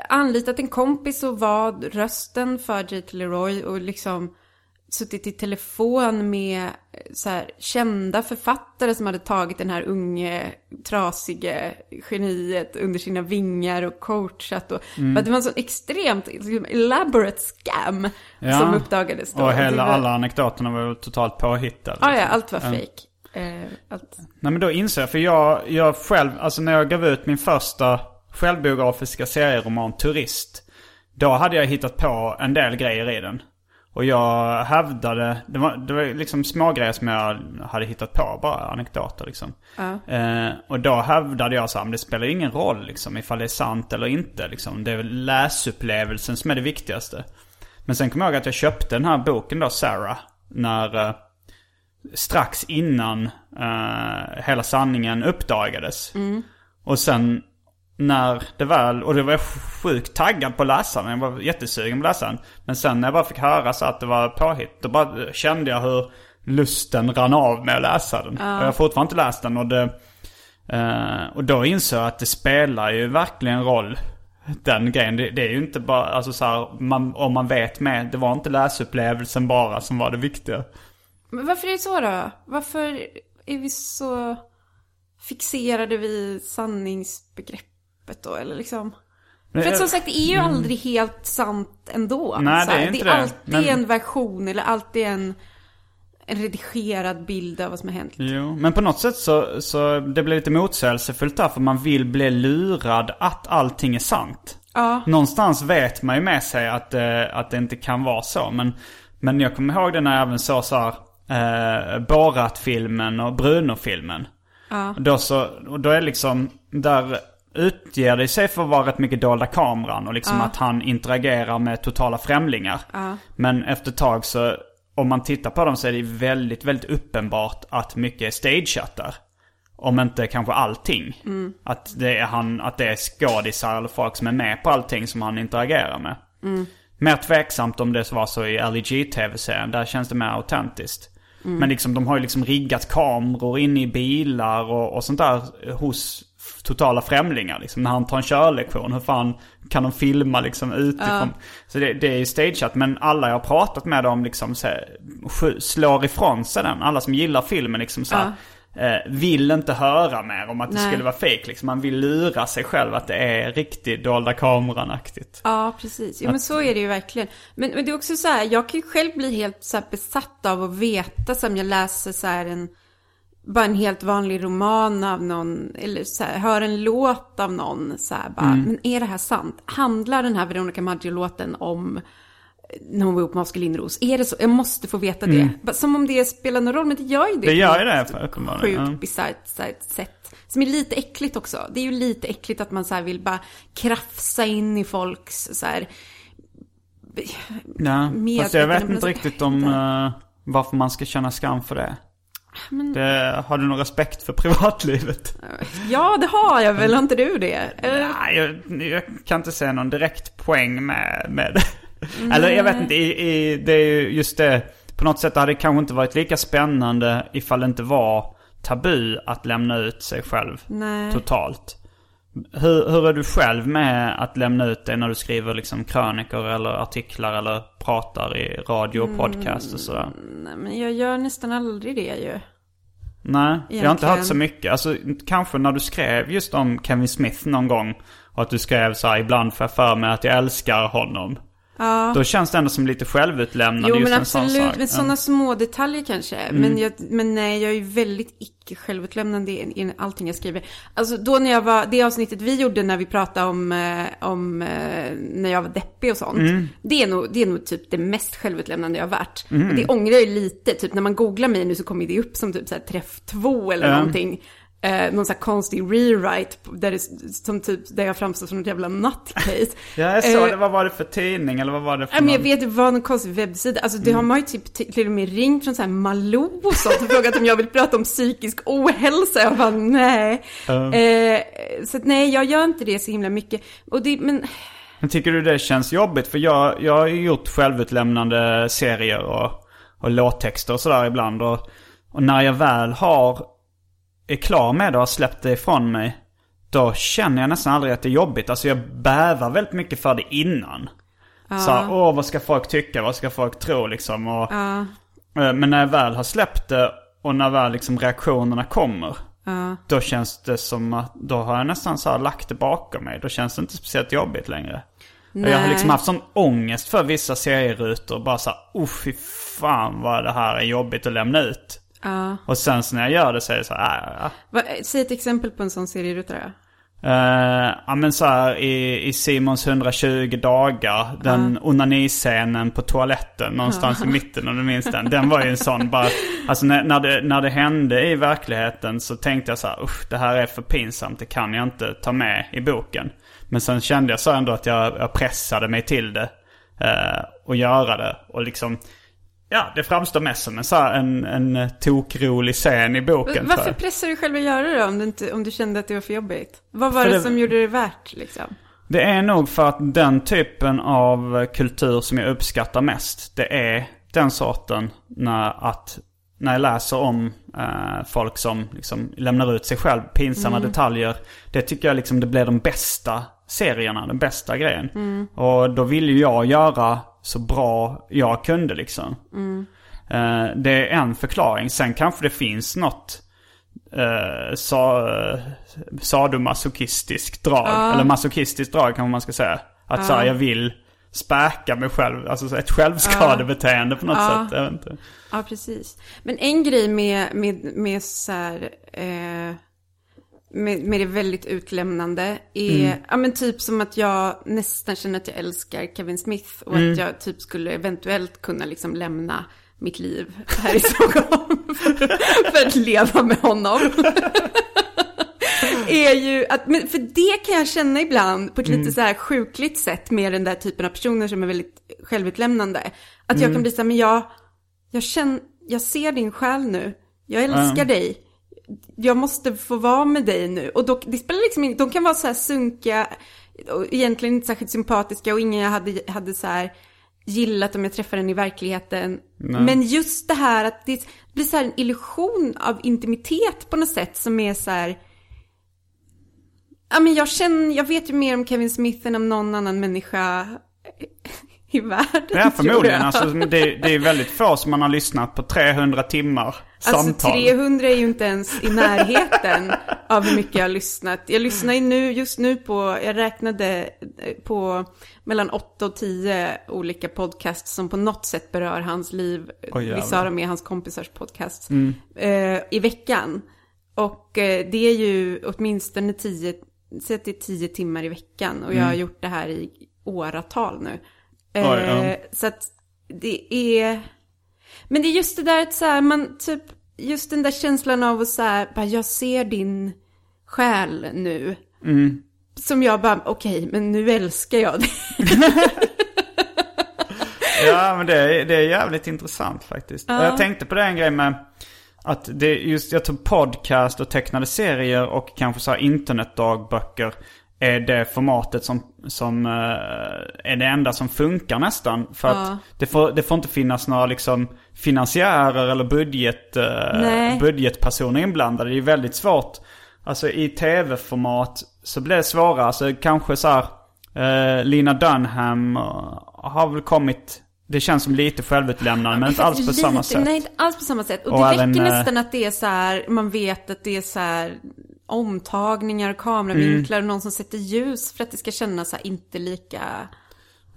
anlitat en kompis och var rösten för J.T. Leroy och liksom suttit i telefon med eh, så här, kända författare som hade tagit den här unge, trasige geniet under sina vingar och coachat. Och, Mm. Det var en sån extremt liksom, elaborate scam Ja. som uppdagades då. Och hela, var- alla anekdoterna var totalt påhittade. Ja, ja, liksom. allt var fake. Eh, allt. Nej men då inser jag, för jag, jag själv, alltså när jag gav ut min första självbiografiska serieroman Turist. Då hade jag hittat på en del grejer i den. Och jag hävdade, det var, det var liksom små grejer som jag hade hittat på, bara anekdoter liksom. Eh, och då hävdade jag så här, men det spelar ju ingen roll liksom ifall det är sant eller inte liksom. Det är väl läsupplevelsen som är det viktigaste. Men sen kom jag ihåg att jag köpte den här boken då, Sarah, när... eh, strax innan eh, hela sanningen uppdagades. Och sen när det väl, och det var jag sjukt taggad på att läsa den. Jag var jättesugen på att läsa den. Men sen när jag bara fick höra så att det var påhitt, då bara kände jag hur lusten rann av med att läsa den. Och jag har fortfarande inte läst den och det... eh, och då insåg jag att det spelar ju verkligen roll. Den grejen. Det, det är ju inte bara, alltså så här, man, om man vet med, det var inte läsupplevelsen bara som var det viktiga. Men varför är det så då? Varför är vi så fixerade vid sanningsbegreppet då? Eller liksom? För att som sagt, det är ju aldrig helt sant ändå. Mm. Nej, det är inte det. är det. alltid Men- en version eller alltid en, en redigerad bild av vad som har hänt. Jo, men på något sätt så, så det blir lite motsägelsefullt där för man vill bli lurad att allting är sant. Ja. Någonstans vet man ju med sig att, eh, att det inte kan vara så. Men, men jag kommer ihåg det när jag även såg så här, eh, Borat-filmen och Bruno-filmen. Ja. Då, så, och då är liksom, där utger det sig för att vara rätt mycket dolda kameran och liksom att han interagerar med totala främlingar. Men efter ett tag så, om man tittar på dem så är det väldigt, väldigt uppenbart att mycket är stageat där. Om inte kanske allting. Att, det är han, att det är skådisar eller folk som är med på allting som han interagerar med. Mer tveksamt om det var så i LEG-tv-serien. Där känns det mer autentiskt. Men liksom, de har ju liksom riggat kameror inne i bilar och, och sånt där hos totala främlingar. Liksom. När han tar en körlektion, hur fan kan de filma liksom utifrån? Så det, det är ju stageat. Men alla jag har pratat med dem liksom så här, sk- slår ifrån sig den. Alla som gillar filmen liksom så här, eh, vill inte höra mer om att det Nej. skulle vara fake. Liksom. Man vill lura sig själv att det är riktigt dolda kameran-aktigt. Ja, precis. Jo, men så är det ju verkligen. Men, men det är också så här, jag kan ju själv bli helt så besatt av att veta, som jag läser så en, bara en helt vanlig roman av någon, eller så här, hör en låt av någon, så här bara, men är det här sant? Handlar den här Veronica Maggio-låten om när hon var ihop med Oskar Lindros? Är det så? Jag måste få veta det. Bara Som om det spelar någon roll, men det gör ju det. Det gör ju det, för- uppenbarligen. Sjukt Ja. bisarrt sätt. Som är lite äckligt också. Det är ju lite äckligt att man så här vill bara krafsa in i folks så här. Ja, fast jag vet inte det. riktigt om eh, varför man ska känna skam för det. Det. Har du någon respekt för privatlivet? Ja, det har jag väl. Har inte du det? Eller? Nej, jag, jag kan inte se någon direkt poäng med, med det. Eller jag vet inte, i, i, det är ju just det. På något sätt hade det kanske inte varit lika spännande ifall det inte var tabu att lämna ut sig själv Nej. totalt. Hur, hur är du själv med att lämna ut dig när du skriver liksom krönikor eller artiklar eller pratar i radio och podcast och sådär? Nej, men jag gör nästan aldrig det ju. Nej, jag har inte Egentligen. hört så mycket. Alltså kanske när du skrev just om Kevin Smith någon gång. Och att du skrev så här, ibland får jag för mig att jag älskar honom. Ja. Då känns det ändå som lite självutlämnande Jo, just men en sån absolut. sak. Med sådana små detaljer kanske. Men, jag, men nej, jag är ju väldigt icke självutlämnande i, i allting jag skriver. Alltså då när jag var, det avsnittet vi gjorde när vi pratade om, eh, om eh, när jag var deppig och sånt. Det, är nog, det är nog typ det mest självutlämnande jag har varit. Och det ångrar jag ju lite. Typ när man googlar mig nu så kommer det upp som typ så här träff två eller Ja. någonting. Eh, någon sån här konstig rewrite där, det, som typ, där jag framstår som ett jävla nutcase. Ja, jag såg Eh, det. Vad var det för tidning eller vad var det för men jag någon? vet, det var någon konstig webbsida. Alltså det har man ju typ till och med ringt från så här Malou och sånt och frågat om jag vill prata om psykisk ohälsa. Jag bara nej. Eh, så att, nej, jag gör inte det så himla mycket. Och det, men Men tycker du det känns jobbigt? För jag, jag har ju gjort självutlämnande serier och, och låttexter och sådär ibland. Och, och när jag väl har, är klar med det och har släppt det ifrån mig. Då känner jag nästan aldrig att det är jobbigt. Alltså jag bävar väldigt mycket för det innan. Så här, åh vad ska folk tycka, vad ska folk tro liksom. Och, eh, Men när jag väl har släppt det och när väl liksom reaktionerna kommer. Då känns det som att, då har jag nästan så här lagt det bakom mig. Då känns det inte speciellt jobbigt längre. Och Jag har Nej. liksom haft sån ångest för vissa serierutor. Bara så här, oh fy fan vad det här är jobbigt att lämna ut. Och sen så när jag gör det så är det så här, äh, ja. vad, säg ett exempel på en sån serieruta då. Uh, ja men så här i, i Simons 120 dagar, den onaniscenen på toaletten någonstans i mitten om du minns den. Den var ju en sån bara, alltså när, när, det, när det hände i verkligheten så tänkte jag så här, usch det här är för pinsamt, det kan jag inte ta med i boken. Men sen kände jag så ändå att jag, jag pressade mig till det. Uh, och göra det. Och liksom, ja det framstår mest som en, så här, en, en tokrolig scen i boken. Varför pressar du själv att göra det då, om du, inte, om du kände att det var för jobbigt? Vad var det det- som gjorde det värt liksom? Det är nog för att den typen av kultur som jag uppskattar mest, det är den sorten när, att, när jag läser om eh, folk som liksom lämnar ut sig själv, pinsamma detaljer. Det tycker jag liksom det blir de bästa serierna, den bästa grejen. Och då vill ju jag göra så bra jag kunde liksom. Eh, det är en förklaring. Sen kanske det finns något eh, sa, eh, sadomasochistisk drag. Eller masochistiskt drag kanske man ska säga. Att så här, jag vill späka mig själv. Alltså så ett självskadebeteende på något sätt. Jag vet inte. Ja, precis. Men en grej med, med, med så här, eh, med, med det väldigt utlämnande är, ja men typ som att jag nästan känner att jag älskar Kevin Smith och att jag typ skulle eventuellt kunna liksom lämna mitt liv här i Stockholm för, för att leva med honom. är ju att, men för det kan jag känna ibland på ett lite så här sjukligt sätt med den där typen av personer som är väldigt självutlämnande. Att jag kan bli så här, men jag, jag känner, jag ser din själ nu. Jag älskar dig. Jag måste få vara med dig nu. Och då, det spelar liksom ingen, de kan vara så här sunkiga, och egentligen inte särskilt sympatiska och ingen jag hade, hade så här gillat om jag träffade den i verkligheten. Men just det här att det blir så här en illusion av intimitet på något sätt som är så här, Ja, men jag känner, jag vet ju mer om Kevin Smith än om någon annan människa i världen. Ja, förmodligen. Alltså, det, det är väldigt få som man har lyssnat på 300 timmar Alltså samtal. 300 är ju inte ens i närheten av hur mycket jag har lyssnat. Jag lyssnar ju nu, just nu på, jag räknade på mellan 8 och 10 olika podcasts som på något sätt berör hans liv. Oj, jävlar. Vissa av dem är hans kompisars podcasts. Eh, I veckan. Och eh, det är ju åtminstone 10, säg att det är 10 timmar i veckan. Och jag har gjort det här i åratal nu. Eh, Oj, ja. Så att det är... Men det är just det där att så här, man typ, just den där känslan av att så här, bara jag ser din själ nu. Mm. Som jag bara, okej, men nu älskar jag dig. Ja, men det är, det är jävligt intressant faktiskt. Och jag tänkte på det en grej med att det just, jag tror podcast och tecknade serier och kanske så här internetdagböcker är det formatet som, som eh, är det enda som funkar nästan. För att det får, det får inte finnas några liksom finansiärer eller budget, eh, Nej. budgetpersoner inblandade. Det är väldigt svårt. Alltså i tv-format så blir det svårare. Alltså kanske så här eh, Lina Dunham eh, har väl kommit det känns som lite självutlämnande men inte alls på Lite, samma sätt. Nej, inte alls på samma sätt. Och, Och det även, räcker nästan att det är så här, man vet att det är så här omtagningar, kameravinklar och någon som sätter ljus för att det ska kännas så inte lika...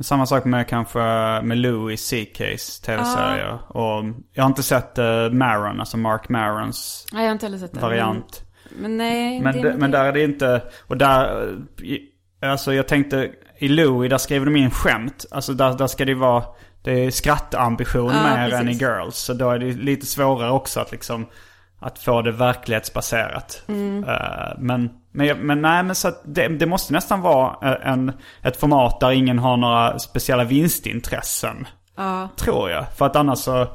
Samma sak med kanske med Louis CK's tv-serier. Och jag har inte sett uh, Maron, alltså Mark Marons Nej, jag har inte heller sett variant. Men, men nej, Men, det, men där är det inte, och där, alltså jag tänkte i Louis där skriver de in skämt. Alltså där, där ska det vara, det är skrattambition Ja, mer än i precis. Girls. Så då är det lite svårare också att liksom, att få det verklighetsbaserat. Mm. Eh, men, men, men nej men så det, det måste nästan vara eh, en, ett format där ingen har några speciella vinstintressen. Tror jag. För att annars så,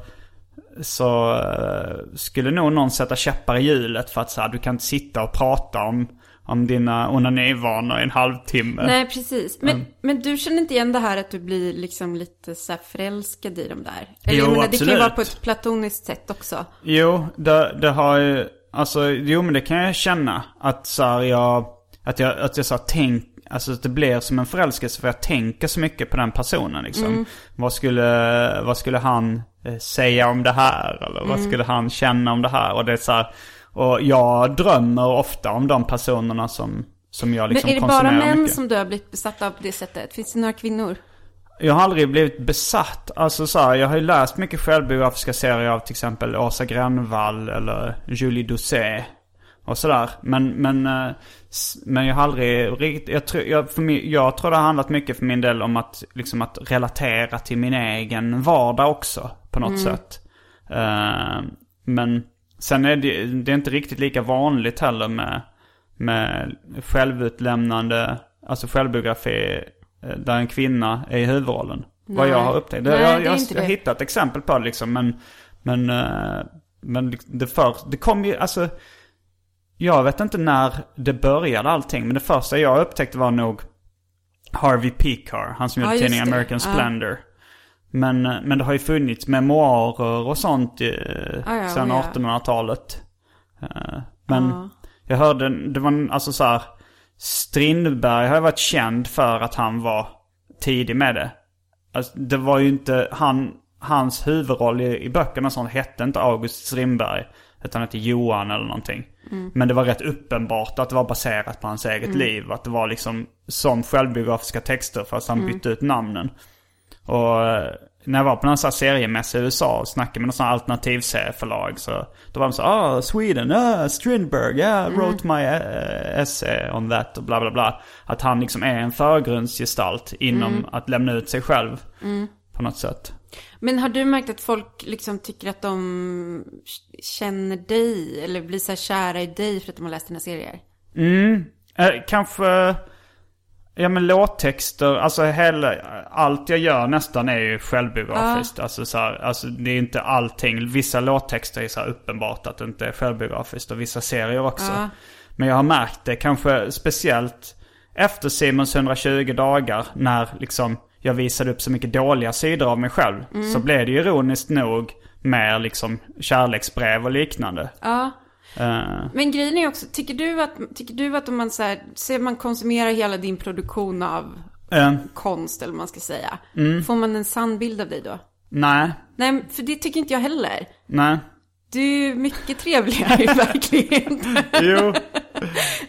så eh, skulle nog någon sätta käppar i hjulet för att så här, du kan inte sitta och prata om, om dina onanivanor i en halvtimme. Nej, precis. Men, Mm. men du känner inte igen det här att du blir liksom lite så här förälskad i dem där? Eller Jo, menar, det kan ju absolut. vara på ett platoniskt sätt också. Jo, det, det har ju, alltså, jo men det kan jag känna. Att så här, jag, att jag, att jag så här, tänk, alltså att det blir som en förälskelse för jag tänker så mycket på den personen liksom. Vad skulle, vad skulle han eh, säga om det här? Eller vad skulle han känna om det här? Och det är så här, och jag drömmer ofta om de personerna som, som jag liksom men är det konsumerar bara män mycket. som du har blivit besatt av på det sättet? Finns det några kvinnor? Jag har aldrig blivit besatt. Alltså så här, jag har ju läst mycket självbiografiska serier av till exempel Åsa Grönvall eller Julie Doucet. Och sådär. Men, men, eh, men jag har aldrig riktigt, jag tror, jag, för mig, jag tror det har handlat mycket för min del om att, liksom att relatera till min egen vardag också. På något sätt. Eh, men sen är det, det är inte riktigt lika vanligt heller med, med självutlämnande, alltså självbiografi eh, där en kvinna är i huvudrollen. Vad jag har upptäckt. Nej, jag, jag, jag, har hittat exempel på det liksom men, men, eh, men det, för, det kom ju, alltså jag vet inte när det började allting men det första jag upptäckte var nog Harvey Pekar, han som Ja, gjorde tidningen. American. Splendor. Men, men det har ju funnits memoarer och sånt eh, Ja, ja, sedan ja. 1800-talet. Eh, Men Ja. jag hörde, det var alltså så här, Strindberg har ju varit känd för att han var tidig med det. Alltså, det var ju inte, han, hans huvudroll i, i böckerna och sånt hette inte August Strindberg. han hette Johan eller någonting. Men det var rätt uppenbart att det var baserat på hans eget liv. Att det var liksom som självbiografiska texter fast han bytte ut namnen. Och eh, när jag var på någon sån här seriemässa i USA och snackade med någon sån här alternativserieförlag så då var de så ah Sweden, ah Strindberg, yeah, wrote my uh, essay on that och bla bla bla. Att han liksom är en förgrundsgestalt inom att lämna ut sig själv på något sätt. Men har du märkt att folk liksom tycker att de känner dig eller blir så här kära i dig för att de har läst dina serier? Eh, kanske, ja men låttexter, alltså hela, allt jag gör nästan är ju självbiografiskt. Alltså, så här, alltså det är inte allting, vissa låttexter är så uppenbart att det inte är självbiografiskt och vissa serier också. Men jag har märkt det kanske speciellt efter Simons 120 dagar när liksom jag visade upp så mycket dåliga sidor av mig själv. Så blev det ironiskt nog mer liksom kärleksbrev och liknande. Ja. Eh, Men grejen är också, tycker du att, tycker du att om man så här, ser man konsumerar hela din produktion av eh, konst eller vad man ska säga. Mm. Får man en sann bild av dig då? nej, Nej, för det tycker inte jag heller. nej. Du är mycket trevligare i verkligheten. Jo.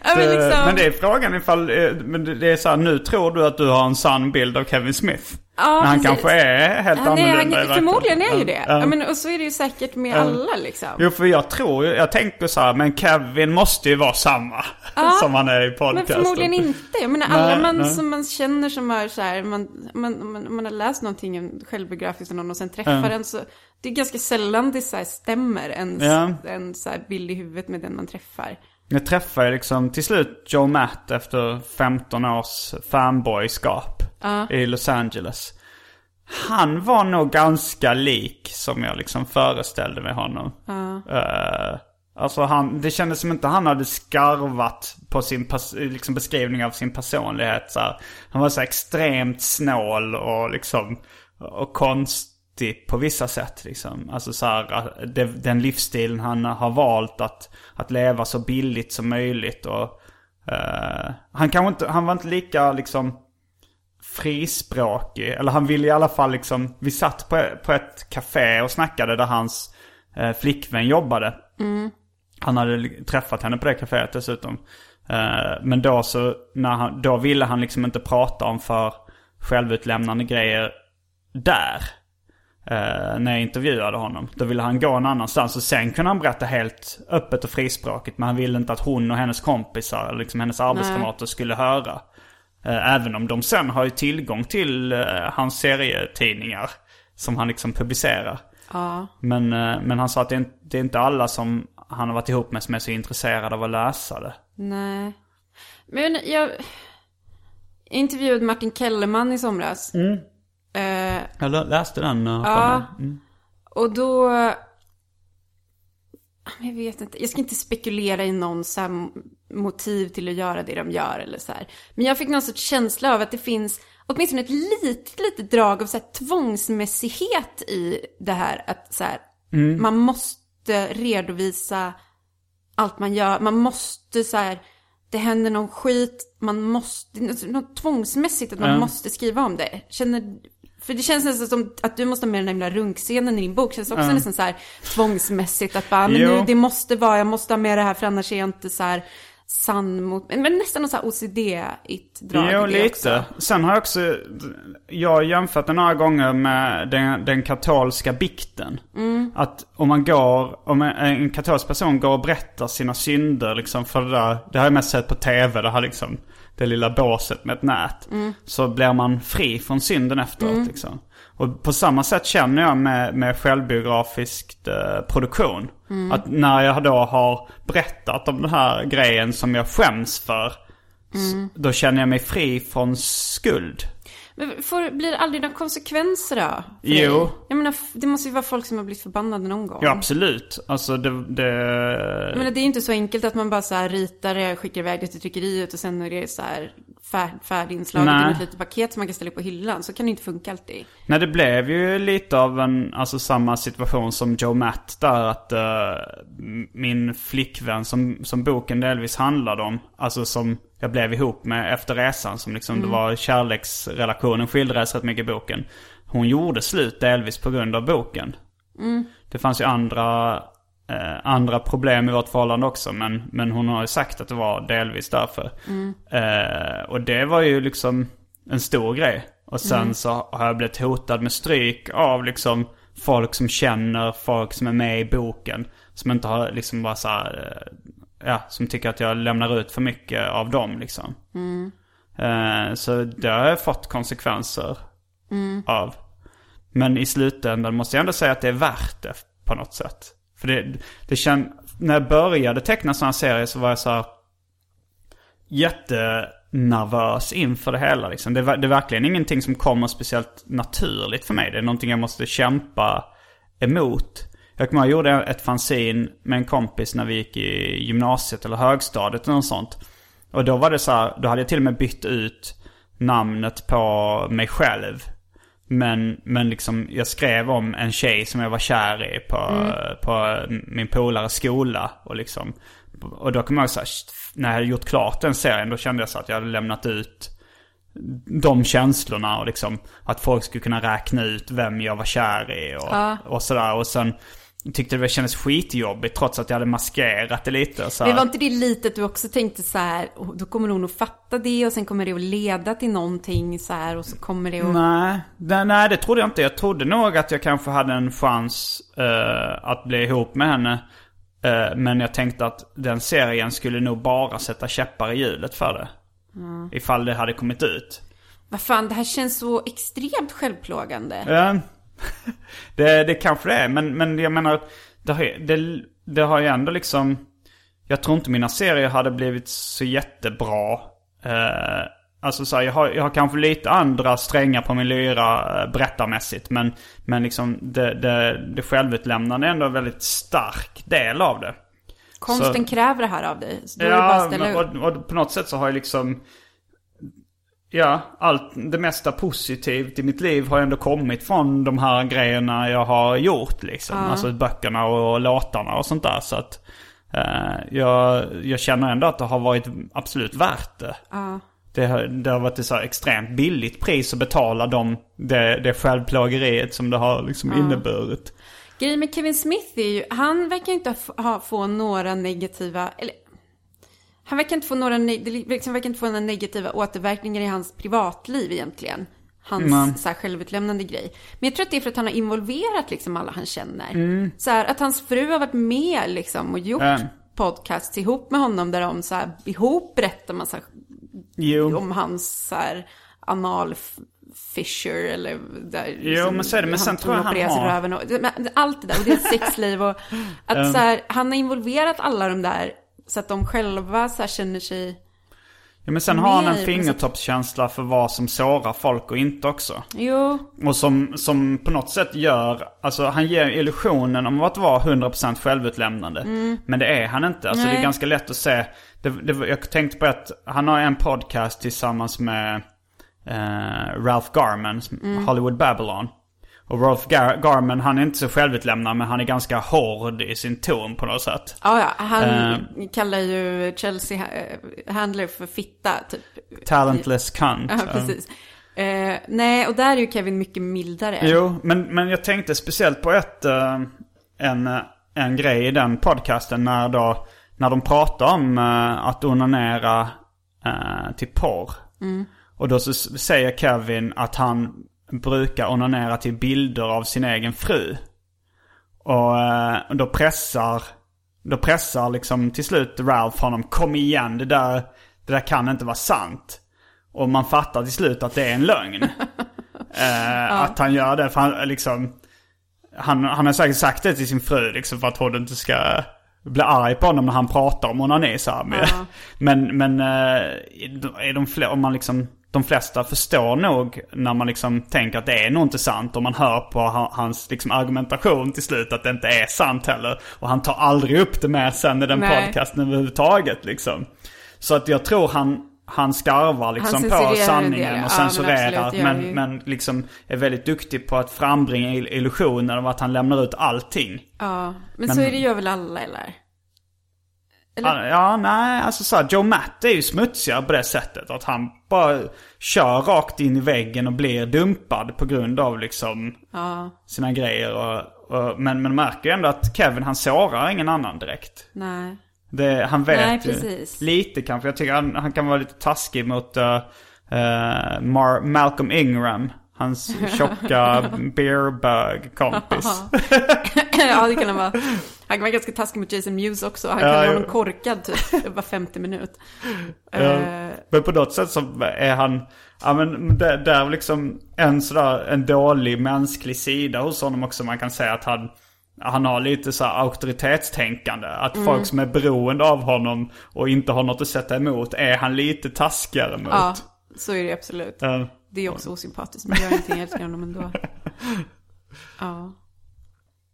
ja, men Eh, liksom, Men det är frågan ifall, men det är så här, nu tror du att du har en sann bild av Kevin Smith. Ja, men han precis. kanske är helt han är, annorlunda han, förmodligen är ju det. Ja. Ja, men, och så är det ju säkert med alla liksom. Jo, för jag tror ju- jag tänker så här, men Kevin måste ju vara samma som han är i Men podcasten. förmodligen inte. Jag menar alla Nej, man nej. som man känner som är så här, man, man, man, man har läst någonting självbiografiskt av någon och sen träffar den så det är ganska sällan det så stämmer en, Ja. en så bild i huvudet med den man träffar. Jag träffade liksom till slut Joe Matt efter 15 års fanboyskap i Los Angeles. Han var nog ganska lik som jag liksom föreställde mig honom. Uh, alltså han, det kändes som inte han hade skarvat på sin liksom beskrivning av sin personlighet. Så här. Han var så extremt snål och liksom och konstig på vissa sätt. Liksom. Alltså så här, det, den livsstilen han har valt att, att leva så billigt som möjligt. Och, eh, han, kanske inte, han var inte lika liksom frispråkig. Eller han ville i alla fall liksom, vi satt på, på ett café och snackade där hans eh, flickvän jobbade. Han hade träffat henne på det kaféet dessutom. Eh, men då så, när han, då ville han liksom inte prata om för självutlämnande grejer där. Eh, när jag intervjuade honom. Då ville han gå en annanstans och sen kunde han berätta helt öppet och frispråkigt. Men han ville inte att hon och hennes kompisar, liksom hennes arbetskamrater skulle höra. Eh, Även om de sen har ju tillgång till eh, hans serietidningar. Som han liksom publicerar. Ja. Men, eh, men han sa att det är, inte, det är inte alla som han har varit ihop med som är så intresserade av att läsa det. Nej. Men jag intervjuade Martin Kellerman i somras. Eh, Jag lä- läste den. uh, Ja. mig. Och då... Jag vet inte, jag ska inte spekulera i någon så motiv till att göra det de gör eller så här. Men jag fick någon sorts känsla av att det finns åtminstone ett litet, litet drag av så här tvångsmässighet i det här att så här, man måste redovisa allt man gör. Man måste så här, det händer någon skit, man måste, något tvångsmässigt att man Ja. måste skriva om det. Känner, för det känns nästan som att du måste ha med den där runkscenen i din bok. Känns också nästan så här tvångsmässigt att bara, men Jo. nu, det måste vara, jag måste ha med det här för annars är jag inte så här sann mot, men men nästan något så här OCD-igt drag Jo, lite. också. Sen har jag också, jag har jämfört det några gånger med den, den katolska bikten. Mm. Att om man går, om en, en katolsk person går och berättar sina synder liksom för det där, det har jag mest sett på tv, det har liksom det lilla båset med ett nät. Mm. Så blir man fri från synden efteråt liksom. Och på samma sätt känner jag med, med självbiografisk eh, produktion. Mm. Att när jag då har berättat om den här grejen som jag skäms för. Mm. Då känner jag mig fri från skuld. Men får, blir det aldrig några konsekvenser då? Jo. Jag menar, det måste ju vara folk som har blivit förbannade någon gång. Ja absolut. Alltså det... det... Jag menar, det är ju inte så enkelt att man bara så här ritar det, skickar iväg det till tryckeriet och sen är det så här fär, färdiginslaget Nej. i ett litet paket som man kan ställa på hyllan. Så kan det inte funka alltid. Nej det blev ju lite av en, alltså samma situation som Joe Matt där att m- min flickvän som, som boken delvis handlade om, alltså som jag blev ihop med efter resan som liksom det var kärleksrelationen skildrades rätt mycket i boken. Hon gjorde slut delvis på grund av boken. Det fanns ju andra eh, andra problem i vårt förhållande också. Men, men hon har ju sagt att det var delvis därför. Eh, och det var ju liksom en stor grej. Och sen så har jag blivit hotad med stryk av liksom folk som känner folk som är med i boken. Som inte har liksom bara så här, eh, ja, som tycker att jag lämnar ut för mycket av dem liksom. Eh, så det har jag fått konsekvenser av. Men i slutändan måste jag ändå säga att det är värt det på något sätt. För det, det känd, när jag började teckna sådana serier så var jag så här jättenervös inför det hela. Liksom. Det, är det är verkligen ingenting som kommer speciellt naturligt för mig. Det är någonting jag måste kämpa emot. Jag kommer ihåg jag gjorde ett fanzine med en kompis när vi gick i gymnasiet eller högstadiet eller något sånt. Och då var det så här, då hade jag till och med bytt ut namnet på mig själv. Men, men liksom jag skrev om en tjej som jag var kär i på, på min polares skola. Och liksom, och då kommer jag ihåg så här, shit, när jag hade gjort klart den serien då kände jag så att jag hade lämnat ut de känslorna och liksom att folk skulle kunna räkna ut vem jag var kär i och, och sådär. Och sen tyckte det kändes skitjobbigt trots att jag hade maskerat det lite. Så här. Men var inte det lite att du också tänkte så här, "Oh, då kommer hon att fatta det och sen kommer det att leda till någonting så här och så kommer det att... Nej, det, nej, det trodde jag inte. Jag trodde nog att jag kanske hade en chans eh, att bli ihop med henne. Eh, men jag tänkte att den serien skulle nog bara sätta käppar i hjulet för det. Ifall det hade kommit ut. Vad fan, det här känns så extremt självplågande. Ja, det, det kanske det är. Men, men jag menar, det har, det, det har ju ändå liksom... Jag tror inte mina serier hade blivit så jättebra. Eh, alltså så här, jag, har, jag har kanske lite andra strängar på min lyra eh, berättarmässigt. Men, men liksom det, det, det självutlämnande är ändå en väldigt stark del av det. Konsten så- kräver det här av dig. Så då är det bara att Ja, ställa och, och på något sätt så har jag liksom... Ja, allt det mesta positivt i mitt liv har ändå kommit från de här grejerna jag har gjort liksom. Alltså böckerna och låtarna och sånt där. Så att eh, jag, jag känner ändå att det har varit absolut värt det. Det, har, det har varit ett så extremt billigt pris att betala de, det, det självplågeriet som det har liksom inneburit. Grejen med Kevin Smith är ju, han verkar inte ha, ha, få några negativa, eller han verkar inte få några, liksom verkar inte få några negativa återverkningar i hans privatliv egentligen. Hans Nej. så här, självutlämnande grej. Men jag tror att det är för att han har involverat liksom alla han känner. Mm. Så här, att hans fru har varit med liksom och gjort Ja. podcasts ihop med honom där de så här, ihop berättar massa Jo. om hans så här, anal f- fissure eller där Jo, men så är det. Men sen tror jag han har- och, allt det där och det är sexliv och att så här, han har involverat alla de där så att de själva så här känner sig, Ja, men sen har han en fingertoppskänsla för vad som sårar folk och inte också. jo, Och som, som på något sätt gör, alltså han ger illusionen om att vara 100% självutlämnande. Men det är han inte. Alltså det är Nej. ganska lätt att se. Det, det, jag tänkte på att han har en podcast tillsammans med eh, Ralph Garman, Hollywood Babylon. Och Ralph Gar- Garman, han är inte så självutlämnande men han är ganska hård i sin ton på något sätt. ja ja, han Eh. kallar ju Chelsea eh, Handler för fitta typ. Talentless cunt. Ja, precis. Eh, nej, och där är ju Kevin mycket mildare. Jo, men, men jag tänkte speciellt på ett, eh, en, en grej i den podcasten när, då, när de pratar om eh, att onanera uh, till porr. Och då så säger Kevin att han brukar onanera till bilder av sin egen fru. Och eh, då pressar, då pressar liksom till slut Ralph honom, kom igen det där, det där kan inte vara sant. Och man fattar till slut att det är en lögn. Eh, Att han gör det för han liksom han, han har säkert sagt det till sin fru liksom för att hon inte ska bli arg på honom när han pratar om onani så här. Men, men, men eh, är de fle- om man liksom de flesta förstår nog när man liksom tänker att det är nog inte sant. Och man hör på ha- hans liksom argumentation till slut att det inte är sant heller. Och han tar aldrig upp det mer sen i den Nej. podcasten överhuvudtaget liksom. Så att jag tror han, han skarvar liksom Han på sanningen del, och ja, men censurerar. absolut, det gör men, ju. men liksom är väldigt duktig på att frambringa ill- illusionen av att han lämnar ut allting. Ja, men, Men- så är det gör väl alla eller? Eller? Ja, nej, alltså så här, Joe Matt är ju smutsigare på det sättet. Att han bara kör rakt in i väggen och blir dumpad på grund av liksom Ja, sina grejer. Och, och, men man märker ju ändå att Kevin han sårar ingen annan direkt. nej. Det, han vet Nej, ju lite kanske. Jag tycker han, han kan vara lite taskig mot uh, uh, Malcolm Ingram. Hans tjocka beerbug-kompis. ja, det kan han vara. Han kan vara ganska taskig mot Jason Mewes också. Han kan Ja, vara någon korkad typ var 50 minut. Eh, Men på något sätt så är han, ja men det, är liksom en sådär, en dålig mänsklig sida hos honom också. Man kan säga att han, han har lite så här auktoritetstänkande. Att Mm. folk som är beroende av honom och inte har något att sätta emot är han lite taskigare mot. ja, så är det absolut. Eh, Det är också osympatiskt, men jag ingenting, jag älskar honom ändå. Ja.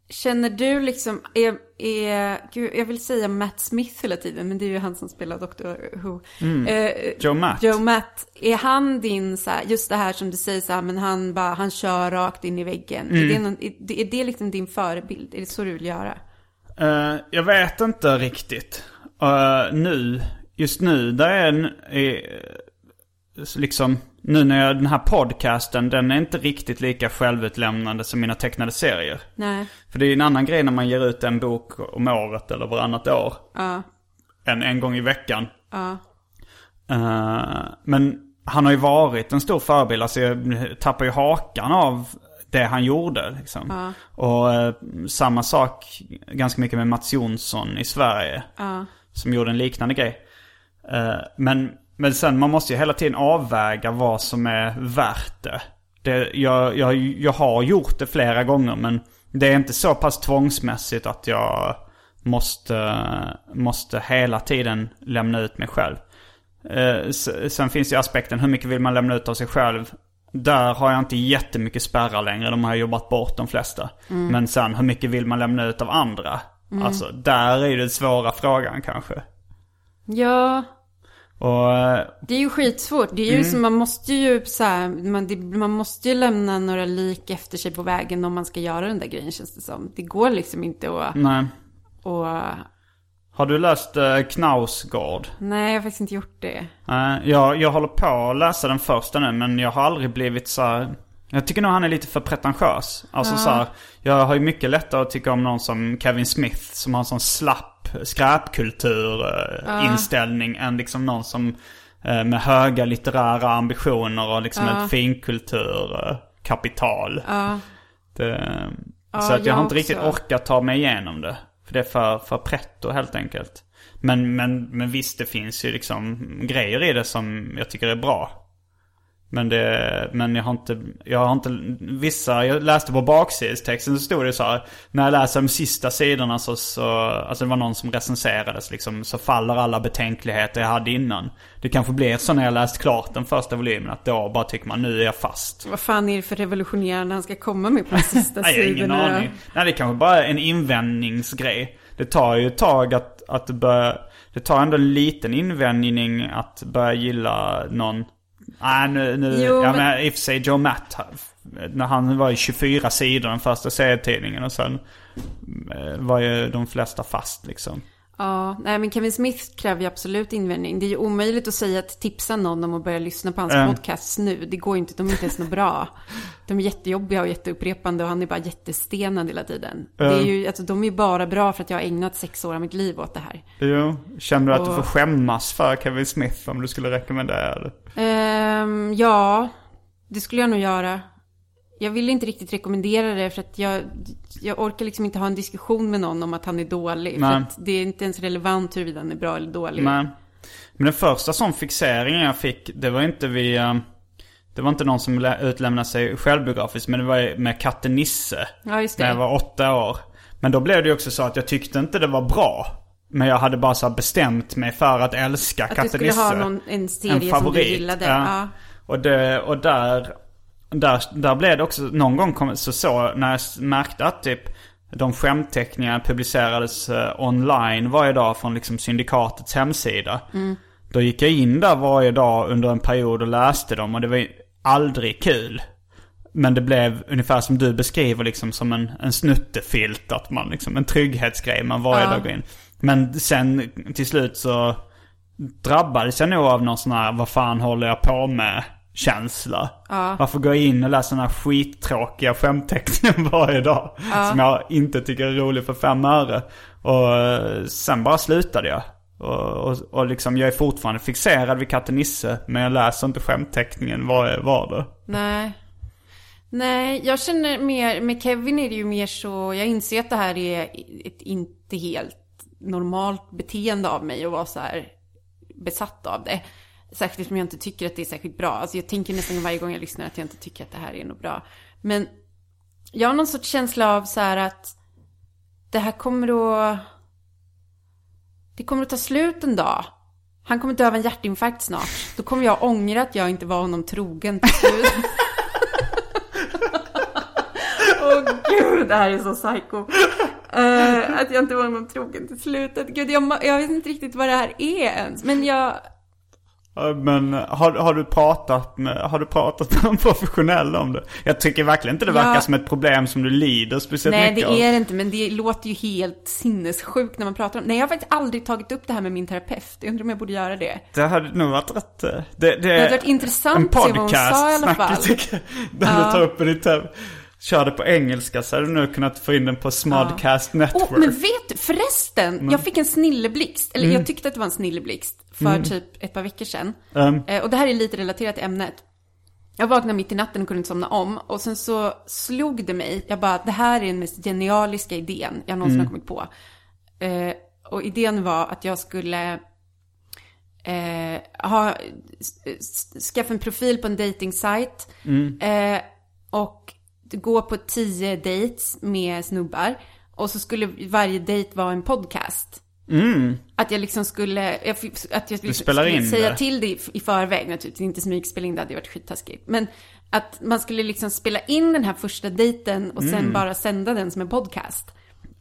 Känner du liksom, är, är, gud, jag vill säga Matt Smith hela tiden, men det är ju han som spelar Dr. Who. Eh, Joe Matt. Joe Matt, är han din så här, just det här som du säger så här, men han bara, han kör rakt in i väggen. Är, det någon, är, är det liksom din förebild? Är det så du vill göra? Eh, jag vet inte riktigt. Eh, nu, just nu, där är en, är, liksom, nu när jag, den här podcasten, den är inte riktigt lika självutlämnande som mina tecknade serier. Nej. För det är en annan grej när man ger ut en bok om året eller varannat år. Ja, Än en gång i veckan. ja, Eh, men han har ju varit en stor förebild. Alltså jag tappar ju hakan av det han gjorde. Liksom. Och eh, samma sak ganska mycket med Mats Jonsson i Sverige. ja. Som gjorde en liknande grej. Eh, men, men sen man måste ju hela tiden avväga vad som är värt det. det jag, jag, jag har gjort det flera gånger men det är inte så pass tvångsmässigt att jag måste, måste hela tiden lämna ut mig själv. Eh, Sen finns ju aspekten hur mycket vill man lämna ut av sig själv. Där har jag inte jättemycket spärrar längre. De har jag jobbat bort de flesta. Men sen hur mycket vill man lämna ut av andra? Alltså där är ju den svåra frågan kanske. Ja, Och eh, det är ju skitsvårt. Det är ju som, man måste ju så här, man, det, man måste ju lämna några lik efter sig på vägen om man ska göra den där grejen känns det som. Det går liksom inte att, nej. och, Har du läst uh, Knausgård? nej jag har faktiskt inte gjort det. Nej, jag, jag håller på att läsa den första nu men jag har aldrig blivit så här... Jag tycker nog han är lite för pretentiös. Alltså så här, jag har ju mycket lättare att tycka om någon som Kevin Smith som har en sån slapp skräpkultur-inställning än liksom någon som eh, med höga litterära ambitioner och liksom ett finkulturkapital. Ja, Det, Ja, så att jag har inte riktigt orkat ta mig igenom det. För det är för, för pretto helt enkelt. Men, men, men visst, det finns ju liksom grejer i det som jag tycker är bra. Men, det, men jag har inte, jag har inte, vissa, jag läste på baksidestexten så stod det så här. När jag läser de sista sidorna så, så, alltså det var någon som recenserades liksom, så faller alla betänkligheter jag hade innan. Det kanske blir så när jag läst klart den första volymen att då bara tycker man nu är jag fast. vad fan är det för revolutionerande han ska komma med på de sista Nej, jag har ingen sidorna? aning. Nej, det är kanske bara är en invändningsgrej. Det tar ju ett tag att, att börja... Det tar ändå en liten invändning att börja gilla någon... Nej, nu... nu Jo, jag men- i och för sig Joe Matt. När han var i 24 sidor den första serietidningen och sen eh, var ju de flesta fast liksom. Ja, nej men Kevin Smith kräver ju absolut invändning. Det är ju omöjligt att säga att tipsa någon om att börja lyssna på hans Mm. podcasts nu. Det går ju inte, de är inte ens något bra. De är jättejobbiga och jätteupprepande och han är bara jättestenad hela tiden. Det är ju, alltså, de är ju bara bra för att jag har ägnat sex år av mitt liv åt det här. Jo, känner du att du Och- får skämmas för Kevin Smith om du skulle rekommendera det? Ehm, ja, det skulle jag nog göra. Jag vill inte riktigt rekommendera det för att jag, jag orkar liksom inte ha en diskussion med någon om att han är dålig. För Nej. att det är inte ens relevant huruvida han är bra eller dålig. Men, men den första sån fixeringen jag fick, det var inte via... Det var inte någon som lä- utlämnade sig självbiografiskt, men det var med katten Nisse. Ja, just När jag det. var åtta år. Men då blev det ju också så att jag tyckte inte det var bra. Men jag hade bara så bestämt mig för att älska Att du katten skulle Nisse. ha någon, en serie som du gillade. Ja. Och, det, och där, där, där blev det också, någon gång kom, så, så när jag märkte att typ de skämtteckningarna publicerades eh, online varje dag från liksom syndikatets hemsida. Då gick jag in där varje dag under en period och läste dem och det var aldrig kul. Men det blev ungefär som du beskriver liksom som en, en snuttefilt. Att man liksom, en trygghetsgrej man varje Ja. dag går in. Men sen till slut så drabbades jag nog av någon sån här, vad fan håller jag på med? Känsla. Ja. Varför jag in och den här skittråkiga skämtteckningen varje dag? Som jag inte tycker är rolig för fem öre. Och eh, sen bara slutade jag. Och, och, och liksom jag är fortfarande fixerad vid katten Nisse. Men jag läser inte skämtteckningen varje vardag. Nej. Nej, jag känner mer, med Kevin är det ju mer så, jag inser att det här är ett inte helt normalt beteende av mig att vara så här besatt av det. Särskilt eftersom jag inte tycker att det är särskilt bra. Alltså jag tänker nästan varje gång jag lyssnar att jag inte tycker att det här är något bra. Men jag har någon sorts känsla av så här att det här kommer att... Det kommer att ta slut en dag. Han kommer dö av en hjärtinfarkt snart. Då kommer jag ångra att jag inte var honom trogen till slut. Åh gud, det här är så psycho. Uh, att jag inte var honom trogen till slutet. Gud, jag, jag vet inte riktigt vad det här är ens. Men jag... Ja, Men har, har, du pratat med, har du pratat med någon professionell om det? Jag tycker verkligen inte det verkar Ja. som ett problem som du lider speciellt Nej, mycket det av. är det inte, men det låter ju helt sinnessjukt när man pratar om Nej, jag har faktiskt aldrig tagit upp det här med min terapeut. Jag undrar om jag borde göra det. Det hade nog varit rätt... eh, Det, det, hade varit intressant en att se vad hon sa i alla fall. tycker jag. Där du tar upp en lite... Kör det på engelska så hade du nu kunnat få in den på Smodcast Network. Åh, men vet du, förresten, jag fick en snilleblixt. Eller Mm. jag tyckte att det var en snilleblixt för typ ett par veckor sedan. Um. Eh, och det här är lite relaterat till ämnet. Jag vaknade mitt i natten och kunde inte somna om. Och sen så slog det mig, jag bara, det här är den mest genialiska idén jag någonsin Mm. har kommit på. Eh, och idén var att jag skulle eh, ha, skaffa en profil på en dating-sajt Eh, och gå på tio dates med snubbar. Och så skulle varje dejt vara en podcast. Att jag liksom skulle, jag, att jag skulle säga det. till det i, förväg naturligtvis, inte smygspela in, det hade ju varit skittaskigt. Men att man skulle liksom spela in den här första dejten och sen Mm. bara sända den som en podcast.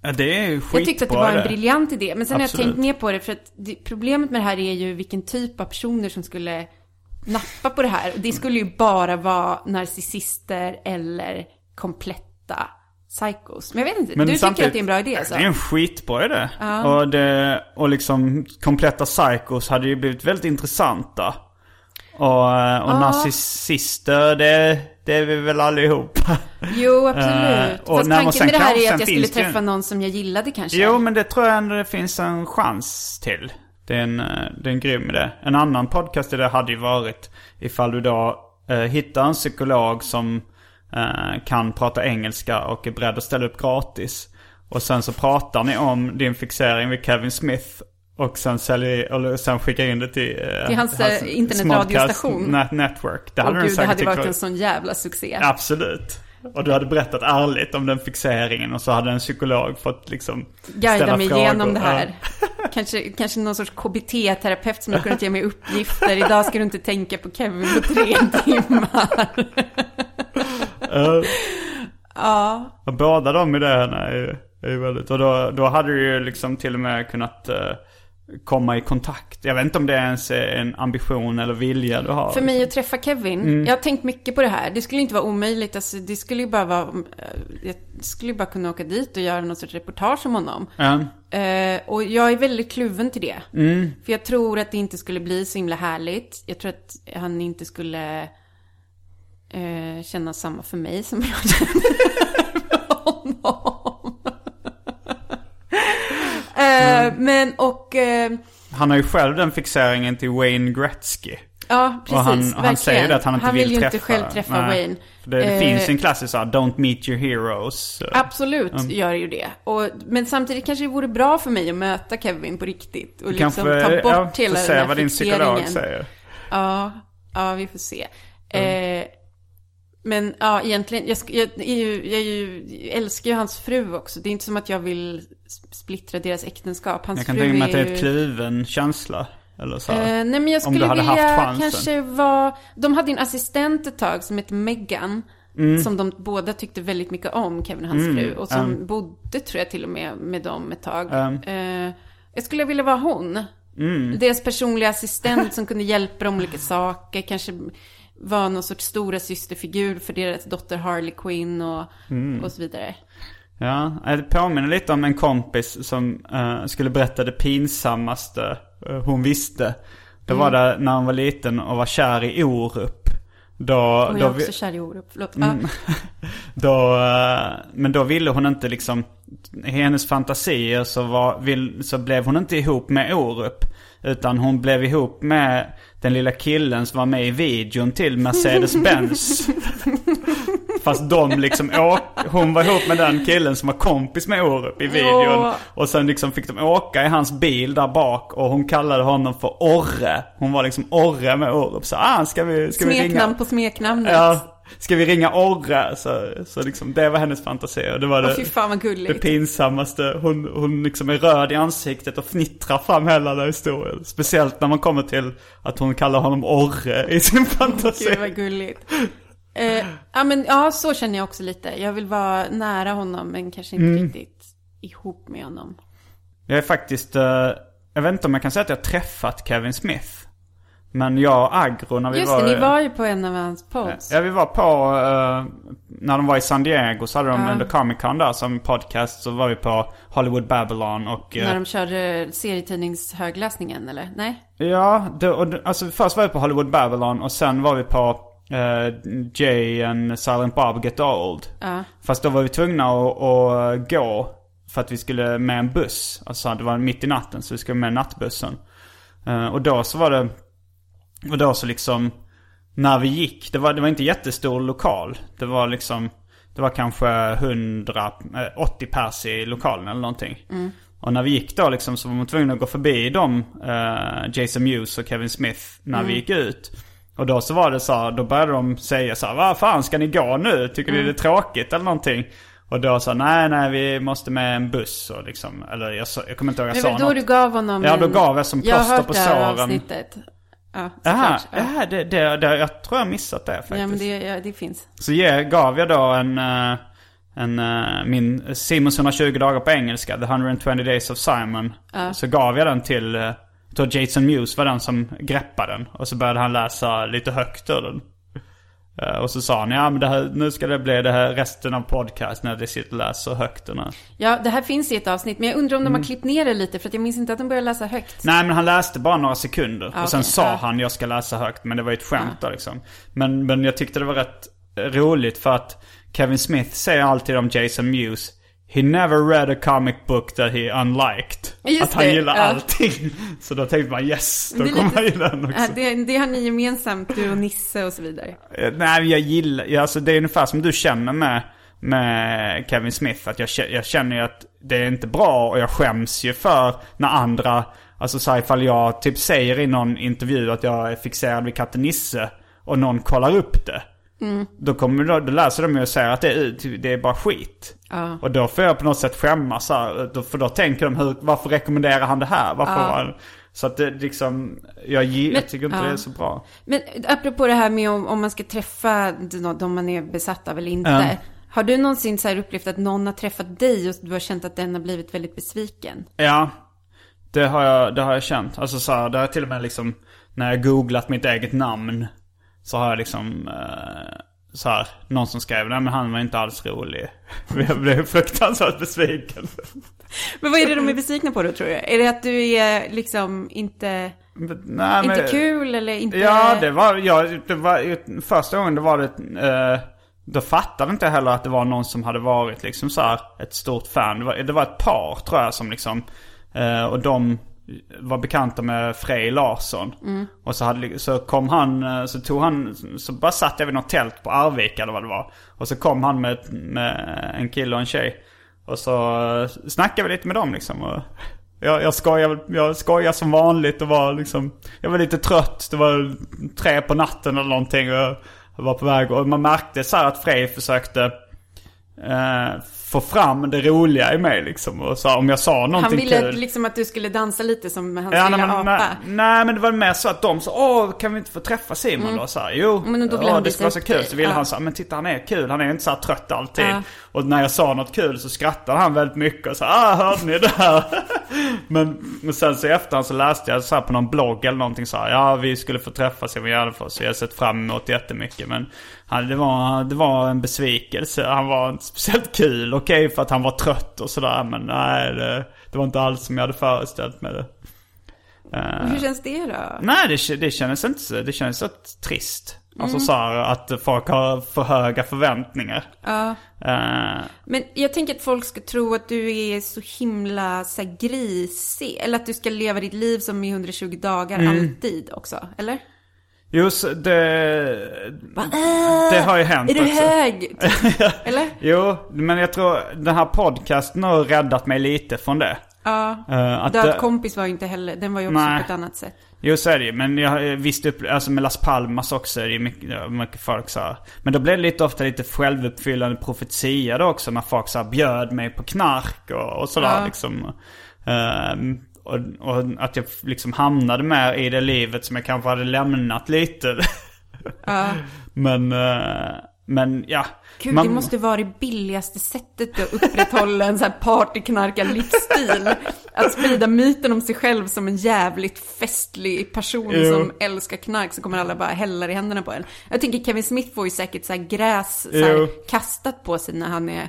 Ja, det är skitbra Jag tyckte att det var en briljant idé. Men sen har jag tänkt mer på det för att det, problemet med det här är ju vilken typ av personer som skulle nappa på det här. Och det skulle ju bara vara narcissister eller kompletta psychos. Men jag vet inte, du tycker att det är en bra idé alltså? Det är en skitbra idé. Och, det, och liksom kompletta psychos hade ju blivit väldigt intressanta. Och, eh, och narcissister, det, det är vi väl allihopa. Jo, absolut. Eh, och Fast tanken med det här är att jag skulle det ju- träffa någon som jag gillade kanske. Jo, men det tror jag ändå det finns en chans till. Det är en, eh, det är en grym idé. En annan podcast i det hade ju varit ifall du då eh, hittar en psykolog som kan prata engelska och är beredd att ställa upp gratis. Och sen så pratar ni om din fixering vid Kevin Smith. Och sen, säljer, eller sen skickar in det till, eh, Till hans, eh, internetradiostation. Net Network. Det hade du gud, det hade varit var- en sån jävla succé. Absolut. Och du hade berättat ärligt om den fixeringen och så hade en psykolog fått liksom Guida ställa mig frågor. igenom det här. Kanske, kanske någon sorts KBT-terapeut som har kunnat ge mig uppgifter. Idag ska du inte tänka på Kevin på tre timmar. Ja. ja. Och båda de idéerna är ju, är ju väldigt... Och då, då hade du ju liksom till och med kunnat eh, komma i kontakt. Jag vet inte om det ens är en ambition eller vilja du har. För mig att träffa Kevin, Mm. jag har tänkt mycket på det här. Det skulle inte vara omöjligt. Alltså, det skulle ju bara vara... eh, Jag skulle bara kunna åka dit och göra någon sorts reportage om honom. Ja. Eh, och jag är väldigt kluven till det. Mm. För jag tror att det inte skulle bli så himla härligt. Jag tror att han inte skulle eh, känna samma för mig som jag känner för honom. eh, men och... Eh, Han har ju själv den fixeringen till Wayne Gretzky. ja, precis. och han, och han säger det att han inte han vill, vill ju träffa. inte själv träffa Nej. Wayne. Det, det Eh, finns en klassisk såhär, don't meet your heroes. Absolut gör ju det. Och, men samtidigt kanske det vore bra för mig att möta Kevin på riktigt. Och liksom kanske, ta bort ja, får hela se den här vad din psykolog fixeringen. säger. Ja, ja vi får se. Eh, men ja, egentligen, jag, jag, jag, jag älskar ju hans fru också. Det är inte som att jag vill splittra deras äktenskap. Hans Jag kan fru tänka mig att det är ett kluven känsla. Eller så. Eh, nej men jag skulle vilja kanske vara... De hade en assistent ett tag som hette Megan. Mm. Som de båda tyckte väldigt mycket om, Kevin och hans fru. Och som bodde tror jag till och med med dem ett tag. Eh, jag skulle vilja vara hon. Mm. Deras personliga assistent som kunde hjälpa dem med olika saker. Kanske var någon sorts stora systerfigur för deras dotter Harley Quinn och, Mm. och så vidare. Ja, det påminner lite om en kompis som eh, skulle berätta det pinsammaste eh, hon visste. Det var det när hon var liten och var kär i Orup. Då, Och jag då är också kär i Orup. Förlåt. Mm. Då, eh, men då ville hon inte liksom, i hennes fantasier så, var, vill, så blev hon inte ihop med Orup. Utan hon blev ihop med den lilla killen som var med i videon till Mercedes-Benz. Fast de liksom åk, hon var ihop med den killen som var kompis med Orup i videon. Ja. Och sen liksom fick de åka i hans bil där bak och hon kallade honom för Orre. Hon var liksom Orre med Orup. Så ah, ska vi, ska vi ringa? Smeknamn på smeknamnet. Ja, ska vi ringa Orre? Så, så liksom, det var hennes fantasi. Och det var det, fy fan vad det pinsammaste. Hon, hon liksom är röd i ansiktet och fnittrar fram hela den här historien. Speciellt när man kommer till att hon kallar honom Orre i sin fantasi. Gud vad gulligt. Eh, ja men ja, så känner jag också lite. Jag vill vara nära honom men kanske inte Mm. riktigt ihop med honom. Jag är faktiskt, eh, jag vet inte om jag kan säga att jag har träffat Kevin Smith. Men jag och Agro när vi Just var... det, ni var ju på en av hans pods. Ja, vi var på, eh, när de var i San Diego så hade de under Comic Con där som podcast. Så var vi på Hollywood Babylon och... eh, När de körde serietidningshögläsningen eller? Nej? Ja, det, och, det- alltså först var vi på Hollywood Babylon och sen var vi på eh, Jay and Silent Bob Get Old. Ja. Fast då var vi tvungna att, att gå för att vi skulle med en buss. Alltså det var mitt i natten så vi skulle med nattbussen. Och då så var det, och då så liksom, när vi gick, det var, det var inte jättestor lokal. Det var liksom, det var kanske 100, eh, 80 pers i lokalen eller någonting. Och när vi gick då liksom så var man tvungen att gå förbi dem, eh, Jason Mewes och Kevin Smith, när vi gick ut. Och då så var det så här, då började de säga så här, vad fan ska ni gå nu? Tycker ni det är tråkigt eller någonting? Och då sa nej, nej vi måste med en buss och liksom, eller jag, jag kommer inte ihåg jag Det sa då något. du gav honom Ja, då gav jag som Jag har plåster hört på det här såren. avsnittet. Ja, såklart. Ja. ja, det, det, det, jag tror jag missat det faktiskt. ja, men det, ja, det finns. Så ge, gav jag då en, eh, en eh, min Simons 120 dagar på engelska, The 120 Days of Simon. Så gav jag den till, eh, jag tror Jason Mewes var den som greppade den. Och så började han läsa lite högt ur den. Eh, Och så sa han, ja men det här, nu ska det bli det här resten av podcast när de sitter och läser högt. Den här. Ja, det här finns i ett avsnitt, men jag undrar om Mm. de har klippt ner det lite, för att jag minns inte att de började läsa högt. Nej men han läste bara några sekunder. Ah, och sen okej. sa Ja. han jag ska läsa högt. Men det var ju ett skämt då liksom. Men, men jag tyckte det var rätt roligt för att Kevin Smith säger alltid om Jason Mewes. He never read a comic book that he unliked. Just att han det, gillar ja. allting. Så då tänkte man yes, då kommer han gilla den också. Det, det har ni gemensamt, du och Nisse och så vidare. Eh, Nej, jag gillar, alltså det är ungefär som du känner med, med Kevin Smith. Att jag, jag känner ju att det är inte bra och jag skäms ju för när andra, alltså så här, ifall jag typ säger i någon intervju att jag är fixerad vid katten Nisse och någon kollar upp det. Då, kommer, då, då läser de ju och säger att det är, det är bara skit. Ja. Och då får jag på något sätt skämmas här, För då tänker de, hur, varför rekommenderar han det här? Varför var han... Så att det liksom, jag, Men- tycker inte ja. det är så bra. Men apropå det här med om, om man ska träffa de, man är besatt av eller inte. Har du någonsin så här upplevt att någon har träffat dig och du har känt att den har blivit väldigt besviken? Ja, det har jag, det har jag känt. Alltså så här, det har till och med liksom, när jag googlat mitt eget namn. Så har jag liksom, eh, så här, någon som skrev, nej men han var inte alls rolig. Jag blev fruktansvärt besviken. Men vad är det de är besvikna på då tror du? Är det att du är liksom inte, nej, inte men- kul eller inte? Ja, det var, ja, det var, första gången det var det, eh, då fattade inte jag heller att det var någon som hade varit liksom så här ett stort fan. Det var, det var ett par tror jag som liksom, eh, och de var bekanta med Frej Larsson. Och så, hade, så kom han, eh, så tog han, så bara satt jag vid något tält på Arvika eller vad det var. Och så kom han med, med en kille och en tjej. Och så eh, snackade vi lite med dem liksom. Och jag, jag, skojade, jag skojade som vanligt och var liksom, jag var lite trött. Det var tre på natten eller någonting och jag var på väg. Och man märkte så att Frej försökte eh, få fram det roliga i mig liksom. Och så om jag sa någonting Han ville kul. liksom att du skulle dansa lite som hans Ja, lilla nej, men, apa. nej, nej men det var mer så att de sa åh kan vi inte få träffa Simon då? Så här, jo, Mm. Men då han det skulle vara så kul. Så ville Ja. han säga men titta han är kul, han är inte så här trött alltid. Ja. Och när jag sa något kul så skrattade han väldigt mycket och sa ah hörde ni det här? men, men sen så i efterhand så läste jag så här på någon blogg eller någonting så här, ja vi skulle få träffa Simon Gärdenfors så jag har sett fram emot jättemycket. Men han, det, var, det var en besvikelse, han var, inte speciellt kul. Okej för att han var trött och sådär men nej det, det var inte alls som jag hade föreställt mig det. Och Hur känns det då? Nej det, det kändes inte så, det kändes så trist. Alltså så här, att folk har för höga förväntningar. Ja. Eh, Men jag tänker att folk ska tro att du är så himla så här, grisig. Eller att du ska leva ditt liv som i 120 dagar Mm. alltid också. Eller? Just det, Va? det har ju hänt Är du också. hög? Eller? Jo, men jag tror den här podcasten har räddat mig lite från det. Ja. Eh, att Död kompis var ju inte heller, den var ju också Nej. på ett annat sätt. Jo så är det ju, men jag har visst upp, alltså med Las Palmas också är det ju mycket, mycket folk så här. Men då blev det lite ofta lite självuppfyllande profetia då också när folk så här bjöd mig på knark och, och sådär Ja. liksom. Ehm, och, och att jag liksom hamnade mer i det livet som jag kanske hade lämnat lite. men, eh, men ja. Gud, Man- det måste vara det billigaste sättet att upprätthålla en så här partyknarkar-livsstil. Att sprida myten om sig själv som en jävligt festlig person Jo. som älskar knark, så kommer alla bara hälla i händerna på en. Jag tänker Kevin Smith får ju säkert så här gräs så här, kastat på sig när han är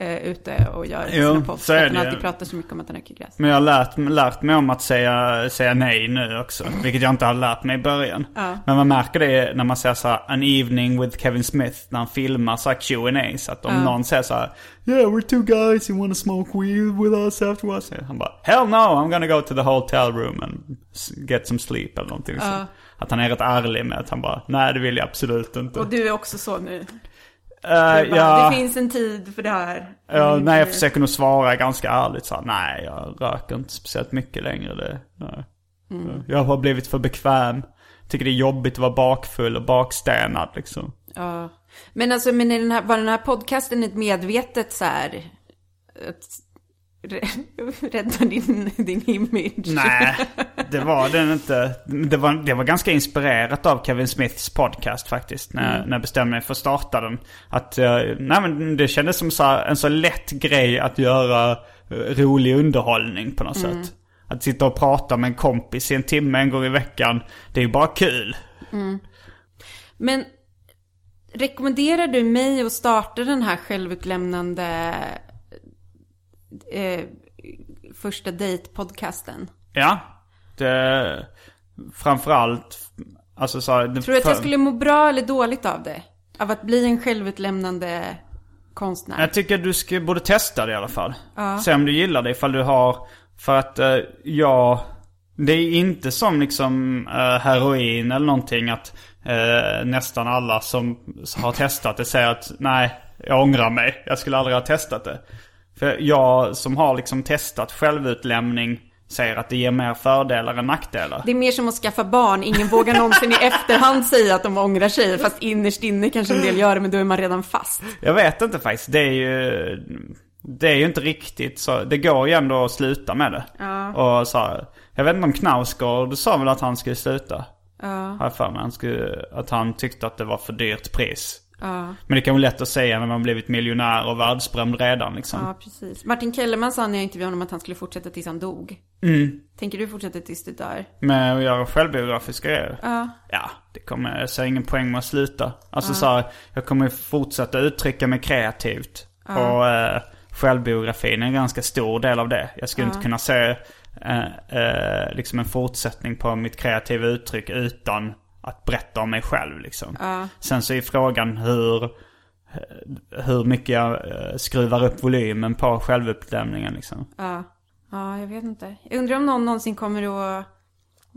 eh, ute och gör Jo, sina pods. så är att det. alltid pratar så mycket om att han röker gräs. Men jag har lärt, lärt mig om att säga, säga nej nu också. Vilket jag inte har lärt mig i början. Men man märker det när man säger så här, an evening with Kevin Smith. När han filmar så här Q&A Så att om någon säger så här, Yeah we're two guys, you wanna smoke weed with us afterwards? Han bara, Hell no, I'm gonna go to the hotel room and get some sleep eller någonting så. Att han är rätt ärlig med att han bara, nej det vill jag absolut inte. Och du är också så nu. Bara, ja, Det finns en tid för det här. ja, Mm, nej jag försöker nog svara ganska ärligt så här, nej jag röker inte speciellt mycket längre. Det, nej. Mm. Jag har blivit för bekväm. Tycker det är jobbigt att vara bakfull och bakstenad liksom. Ja. Men alltså, men är den här, var den här podcasten ett medvetet så här... Rä- rädda din, din image? Nej, det var den inte. Det var, det var ganska inspirerat av Kevin Smiths podcast faktiskt. När, Mm. när jag bestämde mig för att starta den. Att, eh, nej men det kändes som så en så lätt grej att göra eh, rolig underhållning på något Mm. sätt. Att sitta och prata med en kompis i en timme en gång i veckan. Det är ju bara kul. Men rekommenderar du mig att starta den här självutlämnande eh, första dejt-podcasten? Ja. Det, framförallt, alltså så här, det, Tror du att jag skulle må bra eller dåligt av det? Av att bli en självutlämnande konstnär? Jag tycker du ska, borde testa det i alla fall. Se om du gillar det ifall du har, för att eh, jag, det är inte som liksom eh, heroin eller någonting att eh, nästan alla som har testat det säger att nej, jag ångrar mig. Jag skulle aldrig ha testat det. För jag som har liksom testat självutlämning säger att det ger mer fördelar än nackdelar. Det är mer som att skaffa barn. Ingen vågar någonsin i efterhand säga att de ångrar sig. Fast innerst inne kanske en del gör det, men då är man redan fast. Jag vet inte faktiskt. Det är ju... Det är ju inte riktigt så. Det går ju ändå att sluta med det. Och så här, Jag vet inte om Knausgård sa väl att han skulle sluta. Har jag för mig. Han skulle, att han tyckte att det var för dyrt pris. Men det kan vara lätt att säga när man blivit miljonär och världsberömd redan liksom. Ja, precis. Martin Kellerman sa när jag intervjuade honom att han skulle fortsätta tills han dog. Tänker du fortsätta tills du dör? Med att göra självbiografiska grejer. Ja. Ja, det kommer, jag ser ingen poäng med att sluta. Alltså så här, jag kommer fortsätta uttrycka mig kreativt. Och eh, självbiografin är en ganska stor del av det. Jag skulle inte kunna se eh, eh, liksom en fortsättning på mitt kreativa uttryck utan att berätta om mig själv liksom. Sen så är frågan hur, hur mycket jag eh, skruvar upp volymen på självupplämningen liksom. Ja. Ja, jag vet inte. Jag undrar om någon någonsin kommer att...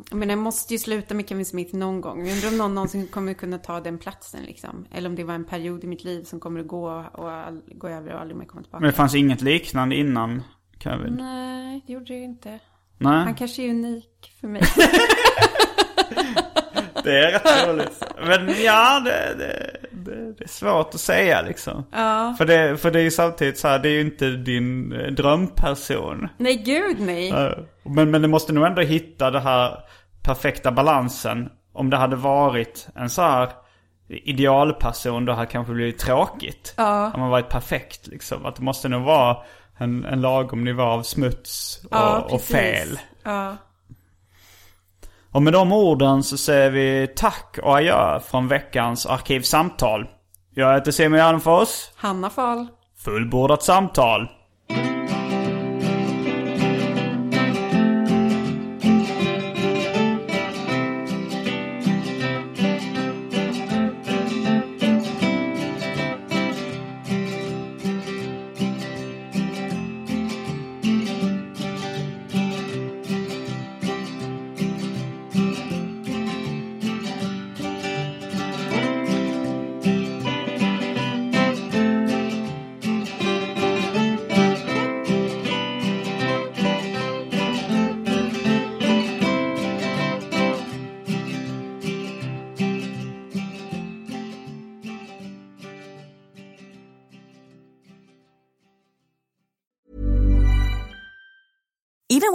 Jag menar, jag måste ju sluta med Kevin Smith någon gång. Jag undrar om någon någonsin kommer kunna ta den platsen liksom. Eller om det var en period i mitt liv som kommer att gå och all, gå över och aldrig mer komma tillbaka. Men det fanns inget liknande innan Kevin? Nej, det gjorde det ju inte. Nej. Han kanske är unik för mig. Det är rätt roligt. Men ja, det, det, det, det är svårt att säga liksom. Ja. För, det, för det är ju samtidigt så här, det är ju inte din eh, drömperson. Nej, gud nej. Eh, Men, men du måste nog ändå hitta den här perfekta balansen. Om det hade varit en så här idealperson, då hade det kanske blivit tråkigt. Ja. Om man varit perfekt liksom. Att det måste nog vara en, en lagom nivå av smuts och, Ja, och fel. Ja. Och med de orden så säger vi tack och adjö från veckans arkivsamtal. Jag heter Simon Gärdenfors. Hanna Fahl. Fullbordat samtal.